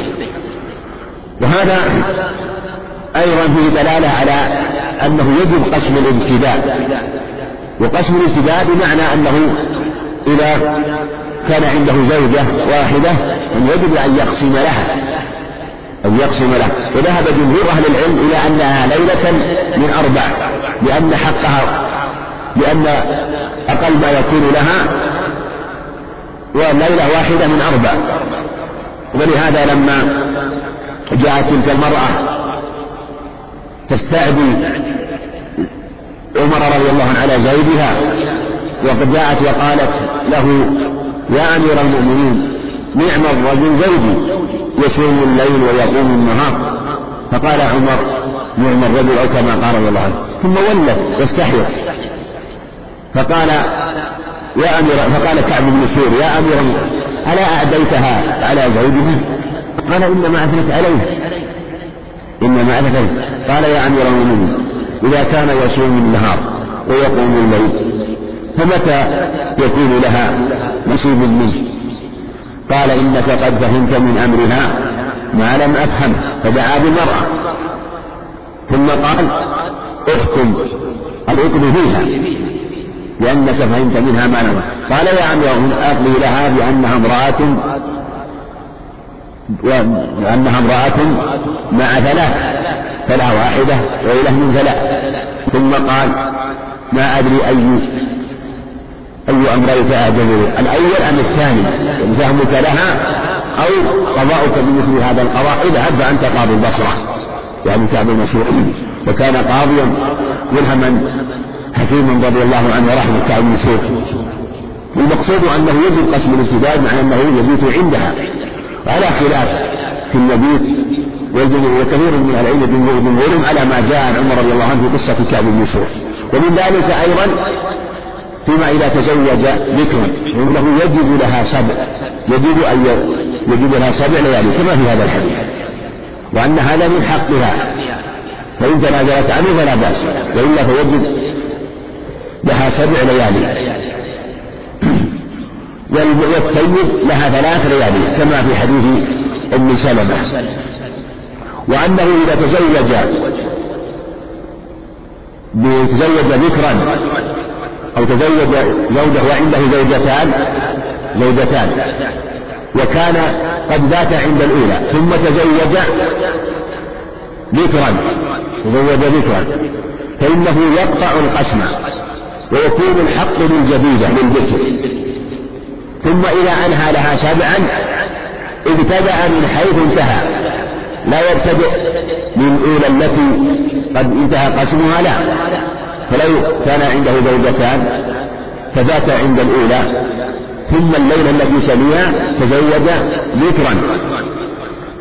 وهذا أيضا فيه دلالة على أنه يجب قسم الابتداء. وقسم الابتداء بمعنى أنه إذا كان عنده زوجة واحدة يجب أن يقسم لها. أن يقسم لها. وذهب جمهور أهل العلم إلى أنها ليلة من أربع لأن حقها لأن أقل ما يكون لها وليلة واحدة من أربع. ولهذا لما جاءت تلك المرأة تستعدي عمر رضي الله عنه على زوجها وقد جاءت وقالت له يا أمير المؤمنين نعم الرجل زوجي يصوم الليل ويقوم النهار. فقال عمر نعم الرجل أو كما قال رضي الله عنه. ثم ولت واستحيت. فقال يا أمير فقال كعب بن سور يا أمير ألا أعديتها على زوجها قال إنما أثنت عليه. إنما أثنت قال يا أمير المؤمنين إذا كان يصوم النهار ويقوم الليل فمتى يكون لها نصيب منه؟ قال إنك قد فهمت من أمرها ما لم أفهم فدعا بالمرأة ثم قال احكم الحكم فيها لأنك فهمت منها ما لم قال يا أمير أقضي لها بأنها امرأة وأنها امرأة مع ثلاث فلا واحدة وإله من ثلاث ثم قال ما أدري أي أي أمرين أعجب الأول أم الثاني؟ فهمك لها أو قضاؤك بمثل هذا القضاء اذهب فأنت قاضي البصرة. يعني كعب المشهور وكان قاضيا ملهما حكيما رضي الله عنه ورحمة كعب بن والمقصود أنه يجب قسم الابتداء مع أنه يبيت عندها. على خلاف في المبيت والجمهور وكثير من العلم جمهورهم على ما جاء عن عمر رضي الله عنه في قصة كعب بن ومن ذلك أيضا فيما إذا تزوج ذكرا فإنه يجب لها سبع يجب أن يجب لها سبع ليالي كما في هذا الحديث. وأن هذا من حقها. فإن تنازلت عنه فلا بأس وإلا فيجب لها سبع ليالي. [clears throat] والثيب لها ثلاث ليالي كما في حديث أم سلمة. وأنه إذا تزوج تزوج ذكرا أو تزوج زوجة وعنده زوجتان زوجتان. وكان قد بات عند الأولى ثم تزوج ذكرا تزوج ذكرا فإنه يقطع القسم ويكون الحق للجديدة للذكر ثم إذا أنهى لها سبعا ابتدأ من حيث انتهى. لا يبتدئ من الأولى التي قد انتهى قسمها لا. فلو كان عنده زوجتان فبات عند الأولى ثم الليلة التي تليها تزوج ذكرا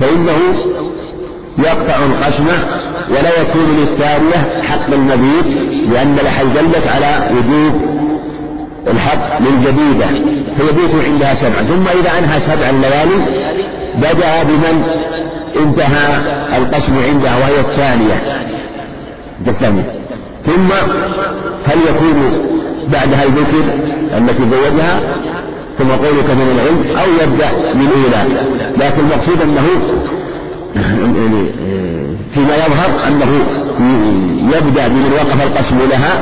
فإنه يقطع القسم ولا يكون للثانية حق المبيت لأن لها دلت على وجوب الحق للجديدة فيبيت عندها سبعا. ثم إذا أنهى سبع الليالي بدأ بمن انتهى القسم عندها وهي الثانية. الثانية. ثم هل يكون بعدها الذكر التي زوجها ثم قول من العلم أو يبدأ من الأولى لكن المقصود أنه يعني فيما يظهر أنه يبدأ بمن وقف القسم لها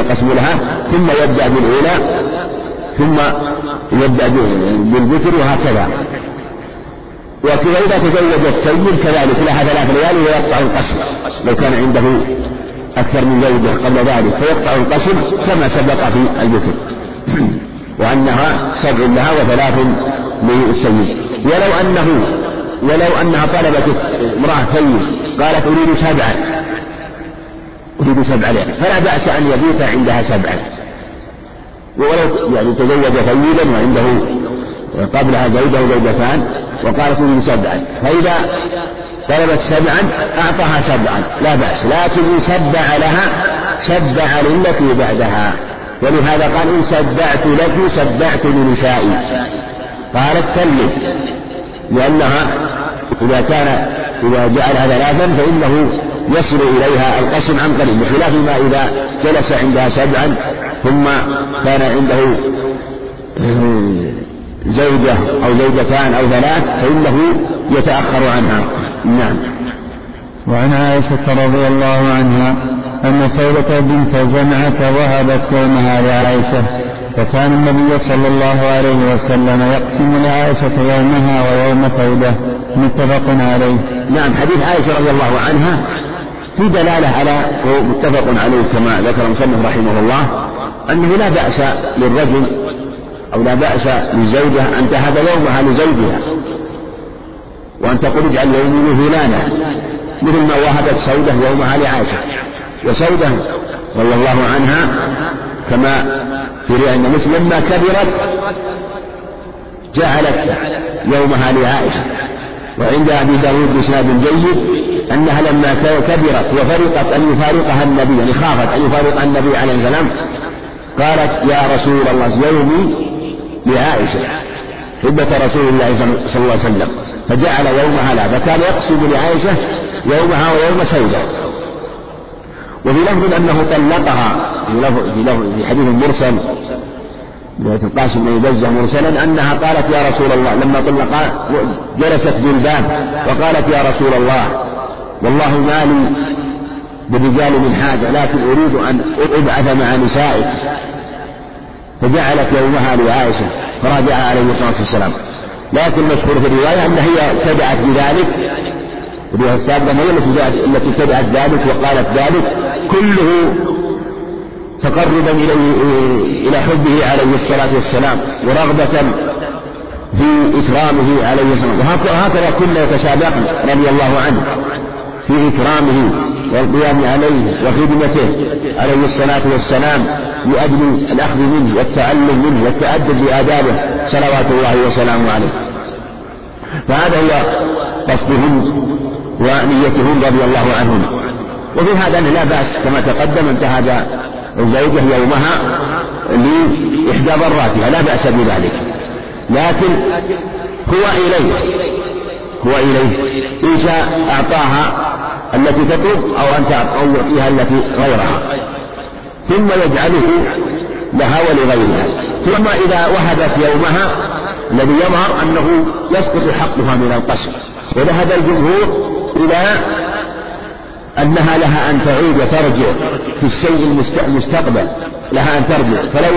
القسم لها ثم يبدأ بالأولى ثم يبدأ بالذكر وهكذا. وإذا تزوج السيد كذلك لها ثلاث ليالي ويقطع القسم. لو كان عنده أكثر من زوجة قبل ذلك فيقطع القسم كما سبق في الذكر. [clears throat] وأنها سبع لها وثلاث للسيد. ولو أنه ولو أنها طلبت امرأة ثيب قالت أريد سبعا. أريد سبعا. فلا بأس أن يبيت عندها سبعا. ولو يعني تزوج ثيبا وعنده قبلها زوجة وزوجتان وقالت أريد سبعا. فإذا طلبت سبعا أعطاها سبعا. لا بأس. لكن إن سبع لها سبع للتي بعدها. ولهذا قال إن سبعت لك سبعت لنسائي. قالت ثلث لأنها إذا كان إذا جعلها ثلاثا فإنه يصل إليها القسم عن قريب. بخلاف ما إذا جلس عندها سبعا ثم كان عنده زوجة أو زوجتان أو ثلاث فإنه يتأخر عنها. نعم. وعن عائشة رضي الله عنها أن سودة بنت زمعة وهبت يومها لعائشة فكان النبي صلى الله عليه وسلم يقسم لعائشة يومها ويوم سودة. متفق عليه. نعم حديث عائشة رضي الله عنها في دلالة على متفق عليه كما ذكر المصنف رحمه الله أنه لا بأس للرجل أو لا بأس للزوجة أن تهب يومها لزوجها وأن تقول اجعل يومي فلانا مثل ما وهبت سودة يومها لعائشة. وسودة رضي الله عنها كما في رواية مسلم لما كبرت جعلت يومها لعائشة. وعند أبي داود بإسناد جيد أنها لما كبرت وفرقت أن يفارقها النبي يعني خافت أن يفارقها النبي عليه السلام قالت يا رسول الله يومي لعائشة حبة رسول الله صلى الله عليه وسلم فجعل يومها لا فكان يقصد لعائشة يومها ويوم سودة وفي لفظ أنه طلقها في في حديث مرسل رواية القاسم بن يبزه مرسلا أنها قالت يا رسول الله لما طلق جلست جلبان وقالت يا رسول الله والله ما لي بالرجال من حاجة لكن أريد أن أبعث مع نسائك. فجعلت يومها لعائشة فراجعها عليه الصلاة والسلام. لكن مشهور في الرواية أن هي ابتدأت بذلك. الرواية السابقة هي التي ابتدأت ذلك وقالت ذلك. كله تقربا إليه إلى حبه عليه الصلاة والسلام ورغبة في إكرامه عليه الصلاة والسلام. وهكذا كنا يتسابقن رضي الله عنه في إكرامه. والقيام عليه وخدمته عليه الصلاة والسلام لأجل الأخذ منه والتعلم منه والتأدب بآدابه صلوات الله وسلامه عليه. فهذا هو قصدهم ونيتهم رضي الله عنهم. وفي هذا لا بأس كما تقدم هذا الزوجة يومها لإحدى ضراتها لا بأس بذلك. لكن هو إليه هو إليه. إن شاء أعطاها التي تطلب أو أن يعطيها التي غيرها. ثم يجعله لها ولغيرها. ثم إذا وهبت يومها الذي يظهر أنه يسقط حقها من القسم. وذهب الجمهور إلى أنها لها أن تعود وترجع في الشيء المستقبل. لها أن ترجع. فلو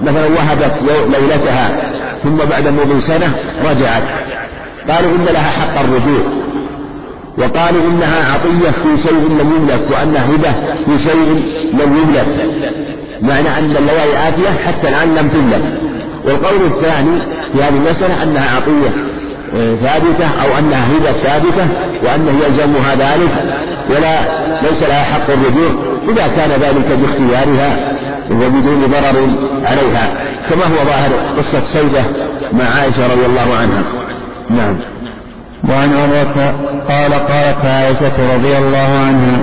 مثلا وهبت ليلتها ثم بعد مضي سنة رجعت. قالوا إن لها حق الرجوع. وقالوا إنها عطية في شيء لم يملك وأنها هبة في شيء لم يملك. معنى أن الليالي آتية حتى الآن لم تملك. والقول الثاني في هذه المسألة أنها عطية آه، ثابتة أو أنها هبة ثابتة وأنه يلزمها ذلك. ولا ليس لها حق الرجوع إذا كان ذلك باختيارها وبدون ضرر عليها. كما هو ظاهر قصة سيدة مع عائشة رضي الله عنها. نعم. وعن عروة قال قالت عائشة رضي الله عنها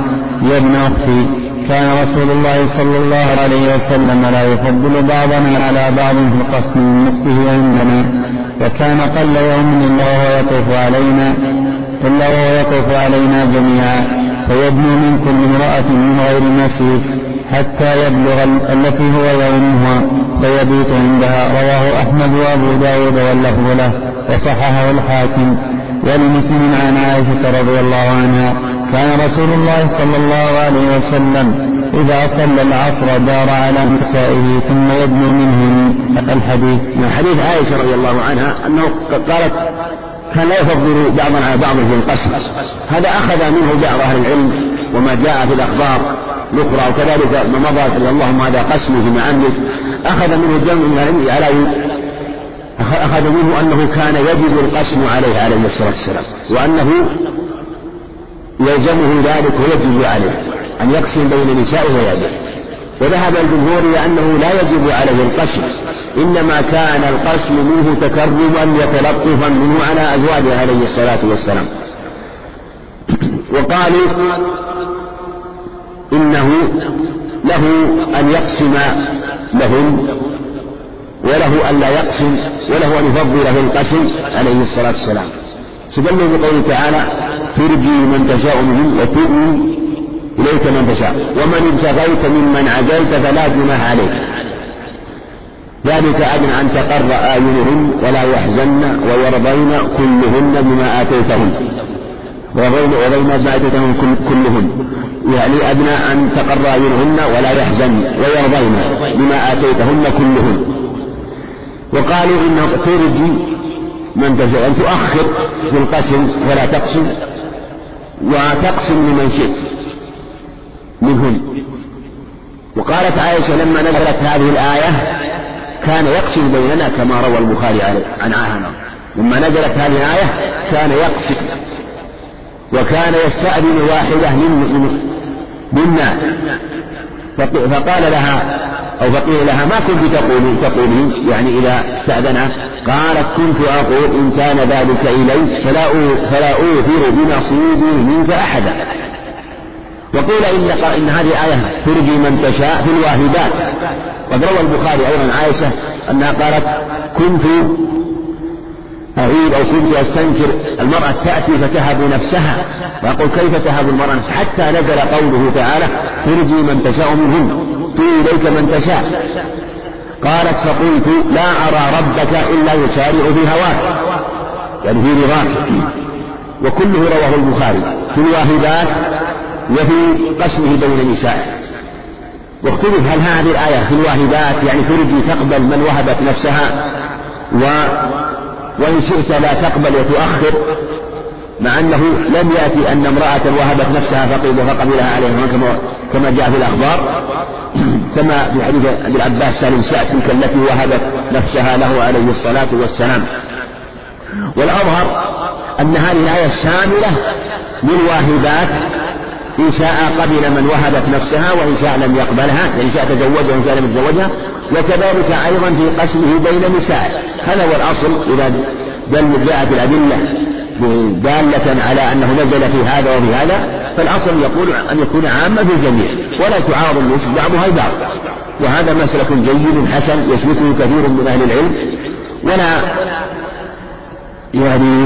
يا ابن أختي كان رسول الله صلى الله عليه وسلم لا يفضل بعضنا على بعض في القسم من نصفه عندنا وكان قل يوم إلا وهو يطوف علينا إلا وهو يطوف علينا جميعا فيبنو من كل امرأة من غير مسيس حتى يبلغ التي هو يومها فيبيت عندها رواه أحمد وأبو داود واللفظ له وصححه الحاكم. ولمسلم عن عائشة رضي الله عنها كان رسول الله صلى الله عليه وسلم إذا صلى العصر دار على نسائه ثم يدنو منه الحديث. من حديث عائشة رضي الله عنها أنه قالت كان لا يفضل بعضا على بعض في القسم هذا أخذ منه بعض أهل العلم وما جاء في الأخبار الأخرى وكذلك ما مضى اللهم هذا فيما أملك أخذ منه جمع من العلم على أخذ منه أنه كان يجب القسم عليه عليه الصلاة والسلام وأنه يلزمه ذلك ويجب عليه أن يقسم بين نسائه ويده وذهب الجمهور إلى أنه لا يجب عليه القسم إنما كان القسم منه تكرما وتلطفا منه على أزواجه عليه الصلاة والسلام. وقالوا إنه له أن يقسم لهم وله أن لا يقسم وله أن يفضل في القسم عليه الصلاة والسلام. استدلوا بقوله تعالى ترجي من تشاء منهم وتؤوي إليك من تشاء ومن ابتغيت ممن عزلت فلا جناح عليك. ذلك أدنى أن تقر أعينهن ولا يحزن ويرضين كلهن بما آتيتهن وبين وبين ما آتيتهن كلهن. يعني أدنى أن تقر أعينهن ولا يحزن ويرضين بما آتيتهن كلهن. وقالوا إنه ترجي من تشاء أن تؤخر في القسم ولا تقسم وتقسم لمن شئت منهن وقالت عائشة لما نزلت هذه الآية كان يقسم بيننا كما روى البخاري عن عاهنا لما نزلت هذه الآية كان يقسم وكان يستأذن واحدة من منا. فقال لها أو فقيل لها ما كنت تقولين تقولين يعني إذا استأذنها قالت كنت أقول إن كان ذلك إلي فلا فلا أوثر بنصيبي منك أحدا. وقيل إن إن هذه الآية ترجي من تشاء في الواهبات. قد روى البخاري أيضا عائشة أنها قالت كنت أعيد أو كنت أستنكر المرأة تأتي فتهب نفسها. وأقول كيف تهب المرأة نفسها؟ حتى نزل قوله تعالى ترجي من تشاء منهن. تؤوي إليك من تشاء. قالت فقلت لا أرى ربك إلا يسارع في هواك يعني في رضاك. وكله رواه البخاري في الواهبات وفي قسمه بين نسائه. واختلف هل هذه الآية في الواهبات يعني ترجي تقبل من وهبت نفسها و وإن شئت لا تقبل وتؤخر. مع أنه لم يأتي أن امرأة وهبت نفسها فقيل فقبلها عليها كما جاء في الأخبار. [clears throat] كما في حديث أبي العباس سالم سعد تلك التي وهبت نفسها له عليه الصلاة والسلام. والأظهر أن هذه الآية شاملة للواهبات إن شاء قبل من وهبت نفسها وإن شاء لم يقبلها إن شاء تزوجها وإن شاء لم يتزوجها وكذلك أيضا في قسمه بين نسائه هذا هو الأصل إذا جاءت الأدلة. دالة على أنه نزل في هذا وفي هذا فالأصل يقول أن يكون عاما في الجميع ولا تعارض النصوص بعضها البعض وهذا مسلك جيد حسن يسلكه كثير من أهل العلم. ولا يعني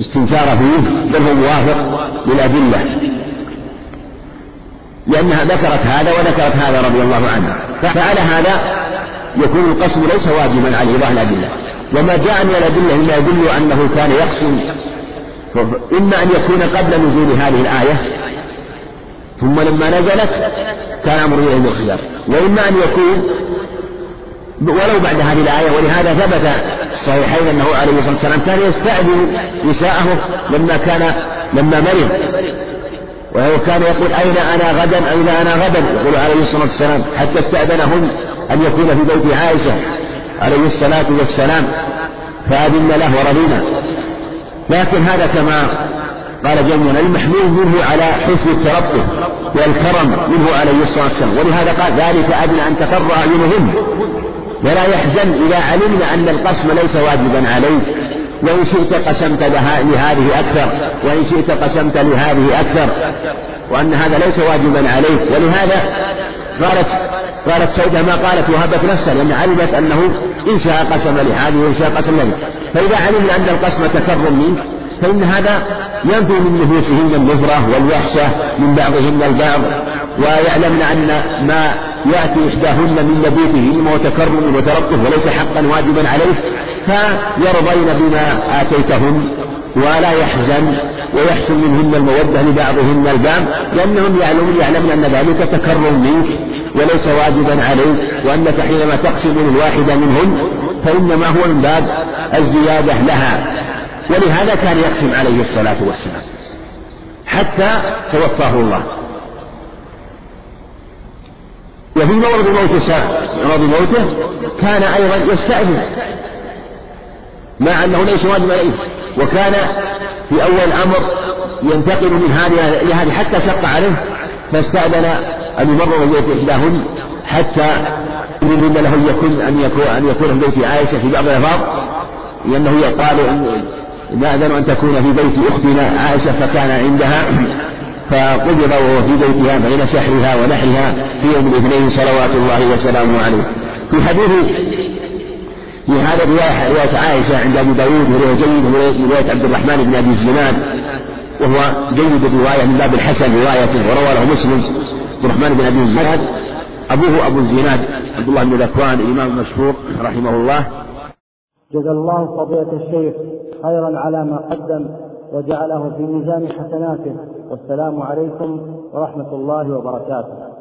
استنكار فيه بل هو موافق للأدلة. لأنها ذكرت هذا وذكرت هذا رضي الله عنها فعلى هذا يكون القسم ليس واجبا على ظاهر الأدلة. وما جاء من الأدلة مما يدل أنه كان يقسم. إما أن يكون قبل نزول هذه الآية ثم لما نزلت كان أمر إليه بالخيار وإما أن يكون ولو بعد هذه الآية ولهذا ثبت الصحيحين أنه عليه الصلاة والسلام كان يستأذن نساءه لما كان لما مرض. وكان يقول أين أنا غدا؟ أين أنا غدا؟ يقول عليه الصلاة والسلام حتى استأذنهن أن يكون في بيت عائشة. عليه الصلاة والسلام فأذن له ورضينا. لكن هذا كما قال جمعنا المحمول منه على حسن الترفه والكرم منه عليه الصلاة والسلام. ولهذا قال ذلك أدنى أن تقر أعينهن ولا يحزن إذا علمنا أن القسم ليس واجبا عليك. وإن شئت قسمت لهذه أكثر. وإن شئت قسمت لهذه أكثر. وأن هذا ليس واجبا عليك. ولهذا قالت قالت سودة ما قالت وهبت نفسها لأن علمت أنه إن شاء قسم لهذه وإن شاء قسم لهذه. فإذا علمنا أن القسم تكرم منك فإن هذا ينفي من نفوسهن النفرة والوحشة من بعضهن البعض. ويعلمن أن ما يأتي إحداهن من مبيته إنما هو تكرم وترقب وليس حقا واجبا عليه فيرضين بما آتيتهن. ولا يحزن ويحصل منهن المودة لبعضهن البعض لأنهم يعلمون يعلمون أن ذلك تكرم منك وليس واجبا عليك وأنك حينما تقسم الواحدة منهن فإنما هو من باب الزيادة لها. ولهذا كان يقسم عليه الصلاة والسلام. حتى توفاه الله. وفي مرض موت مرض موته كان أيضا يستأذن. مع أنه ليس واجب عليه. وكان في أول الأمر ينتقل من هذه إلى هذه حتى شق عليه فاستأذن أن يمرر بيت إحداهن حتى يريد له أن يكون أن يكون أن يكون في بيت عائشة في بعض الألفاظ لأنه يقال إن نأذن أن تكون في بيت أختنا عائشة فكان عندها فقبض وهو في بيتها بين سحرها ونحرها في يوم الاثنين صلوات الله وسلامه عليه. في حديث في هذا رواية رواية عائشة عند أبي داود وهو جيد رواية عبد الرحمن بن أبي الزناد وهو جيد الرواية من باب الحسن رواية وروى له مسلم عبد الرحمن بن أبي الزناد أبوه أبو الزناد عبد الله بن ذكوان الإمام المشهور رحمه الله. جزا الله فضيلة الشيخ خيرا على ما قدم وجعله في ميزان حسناته. والسلام عليكم ورحمة الله وبركاته.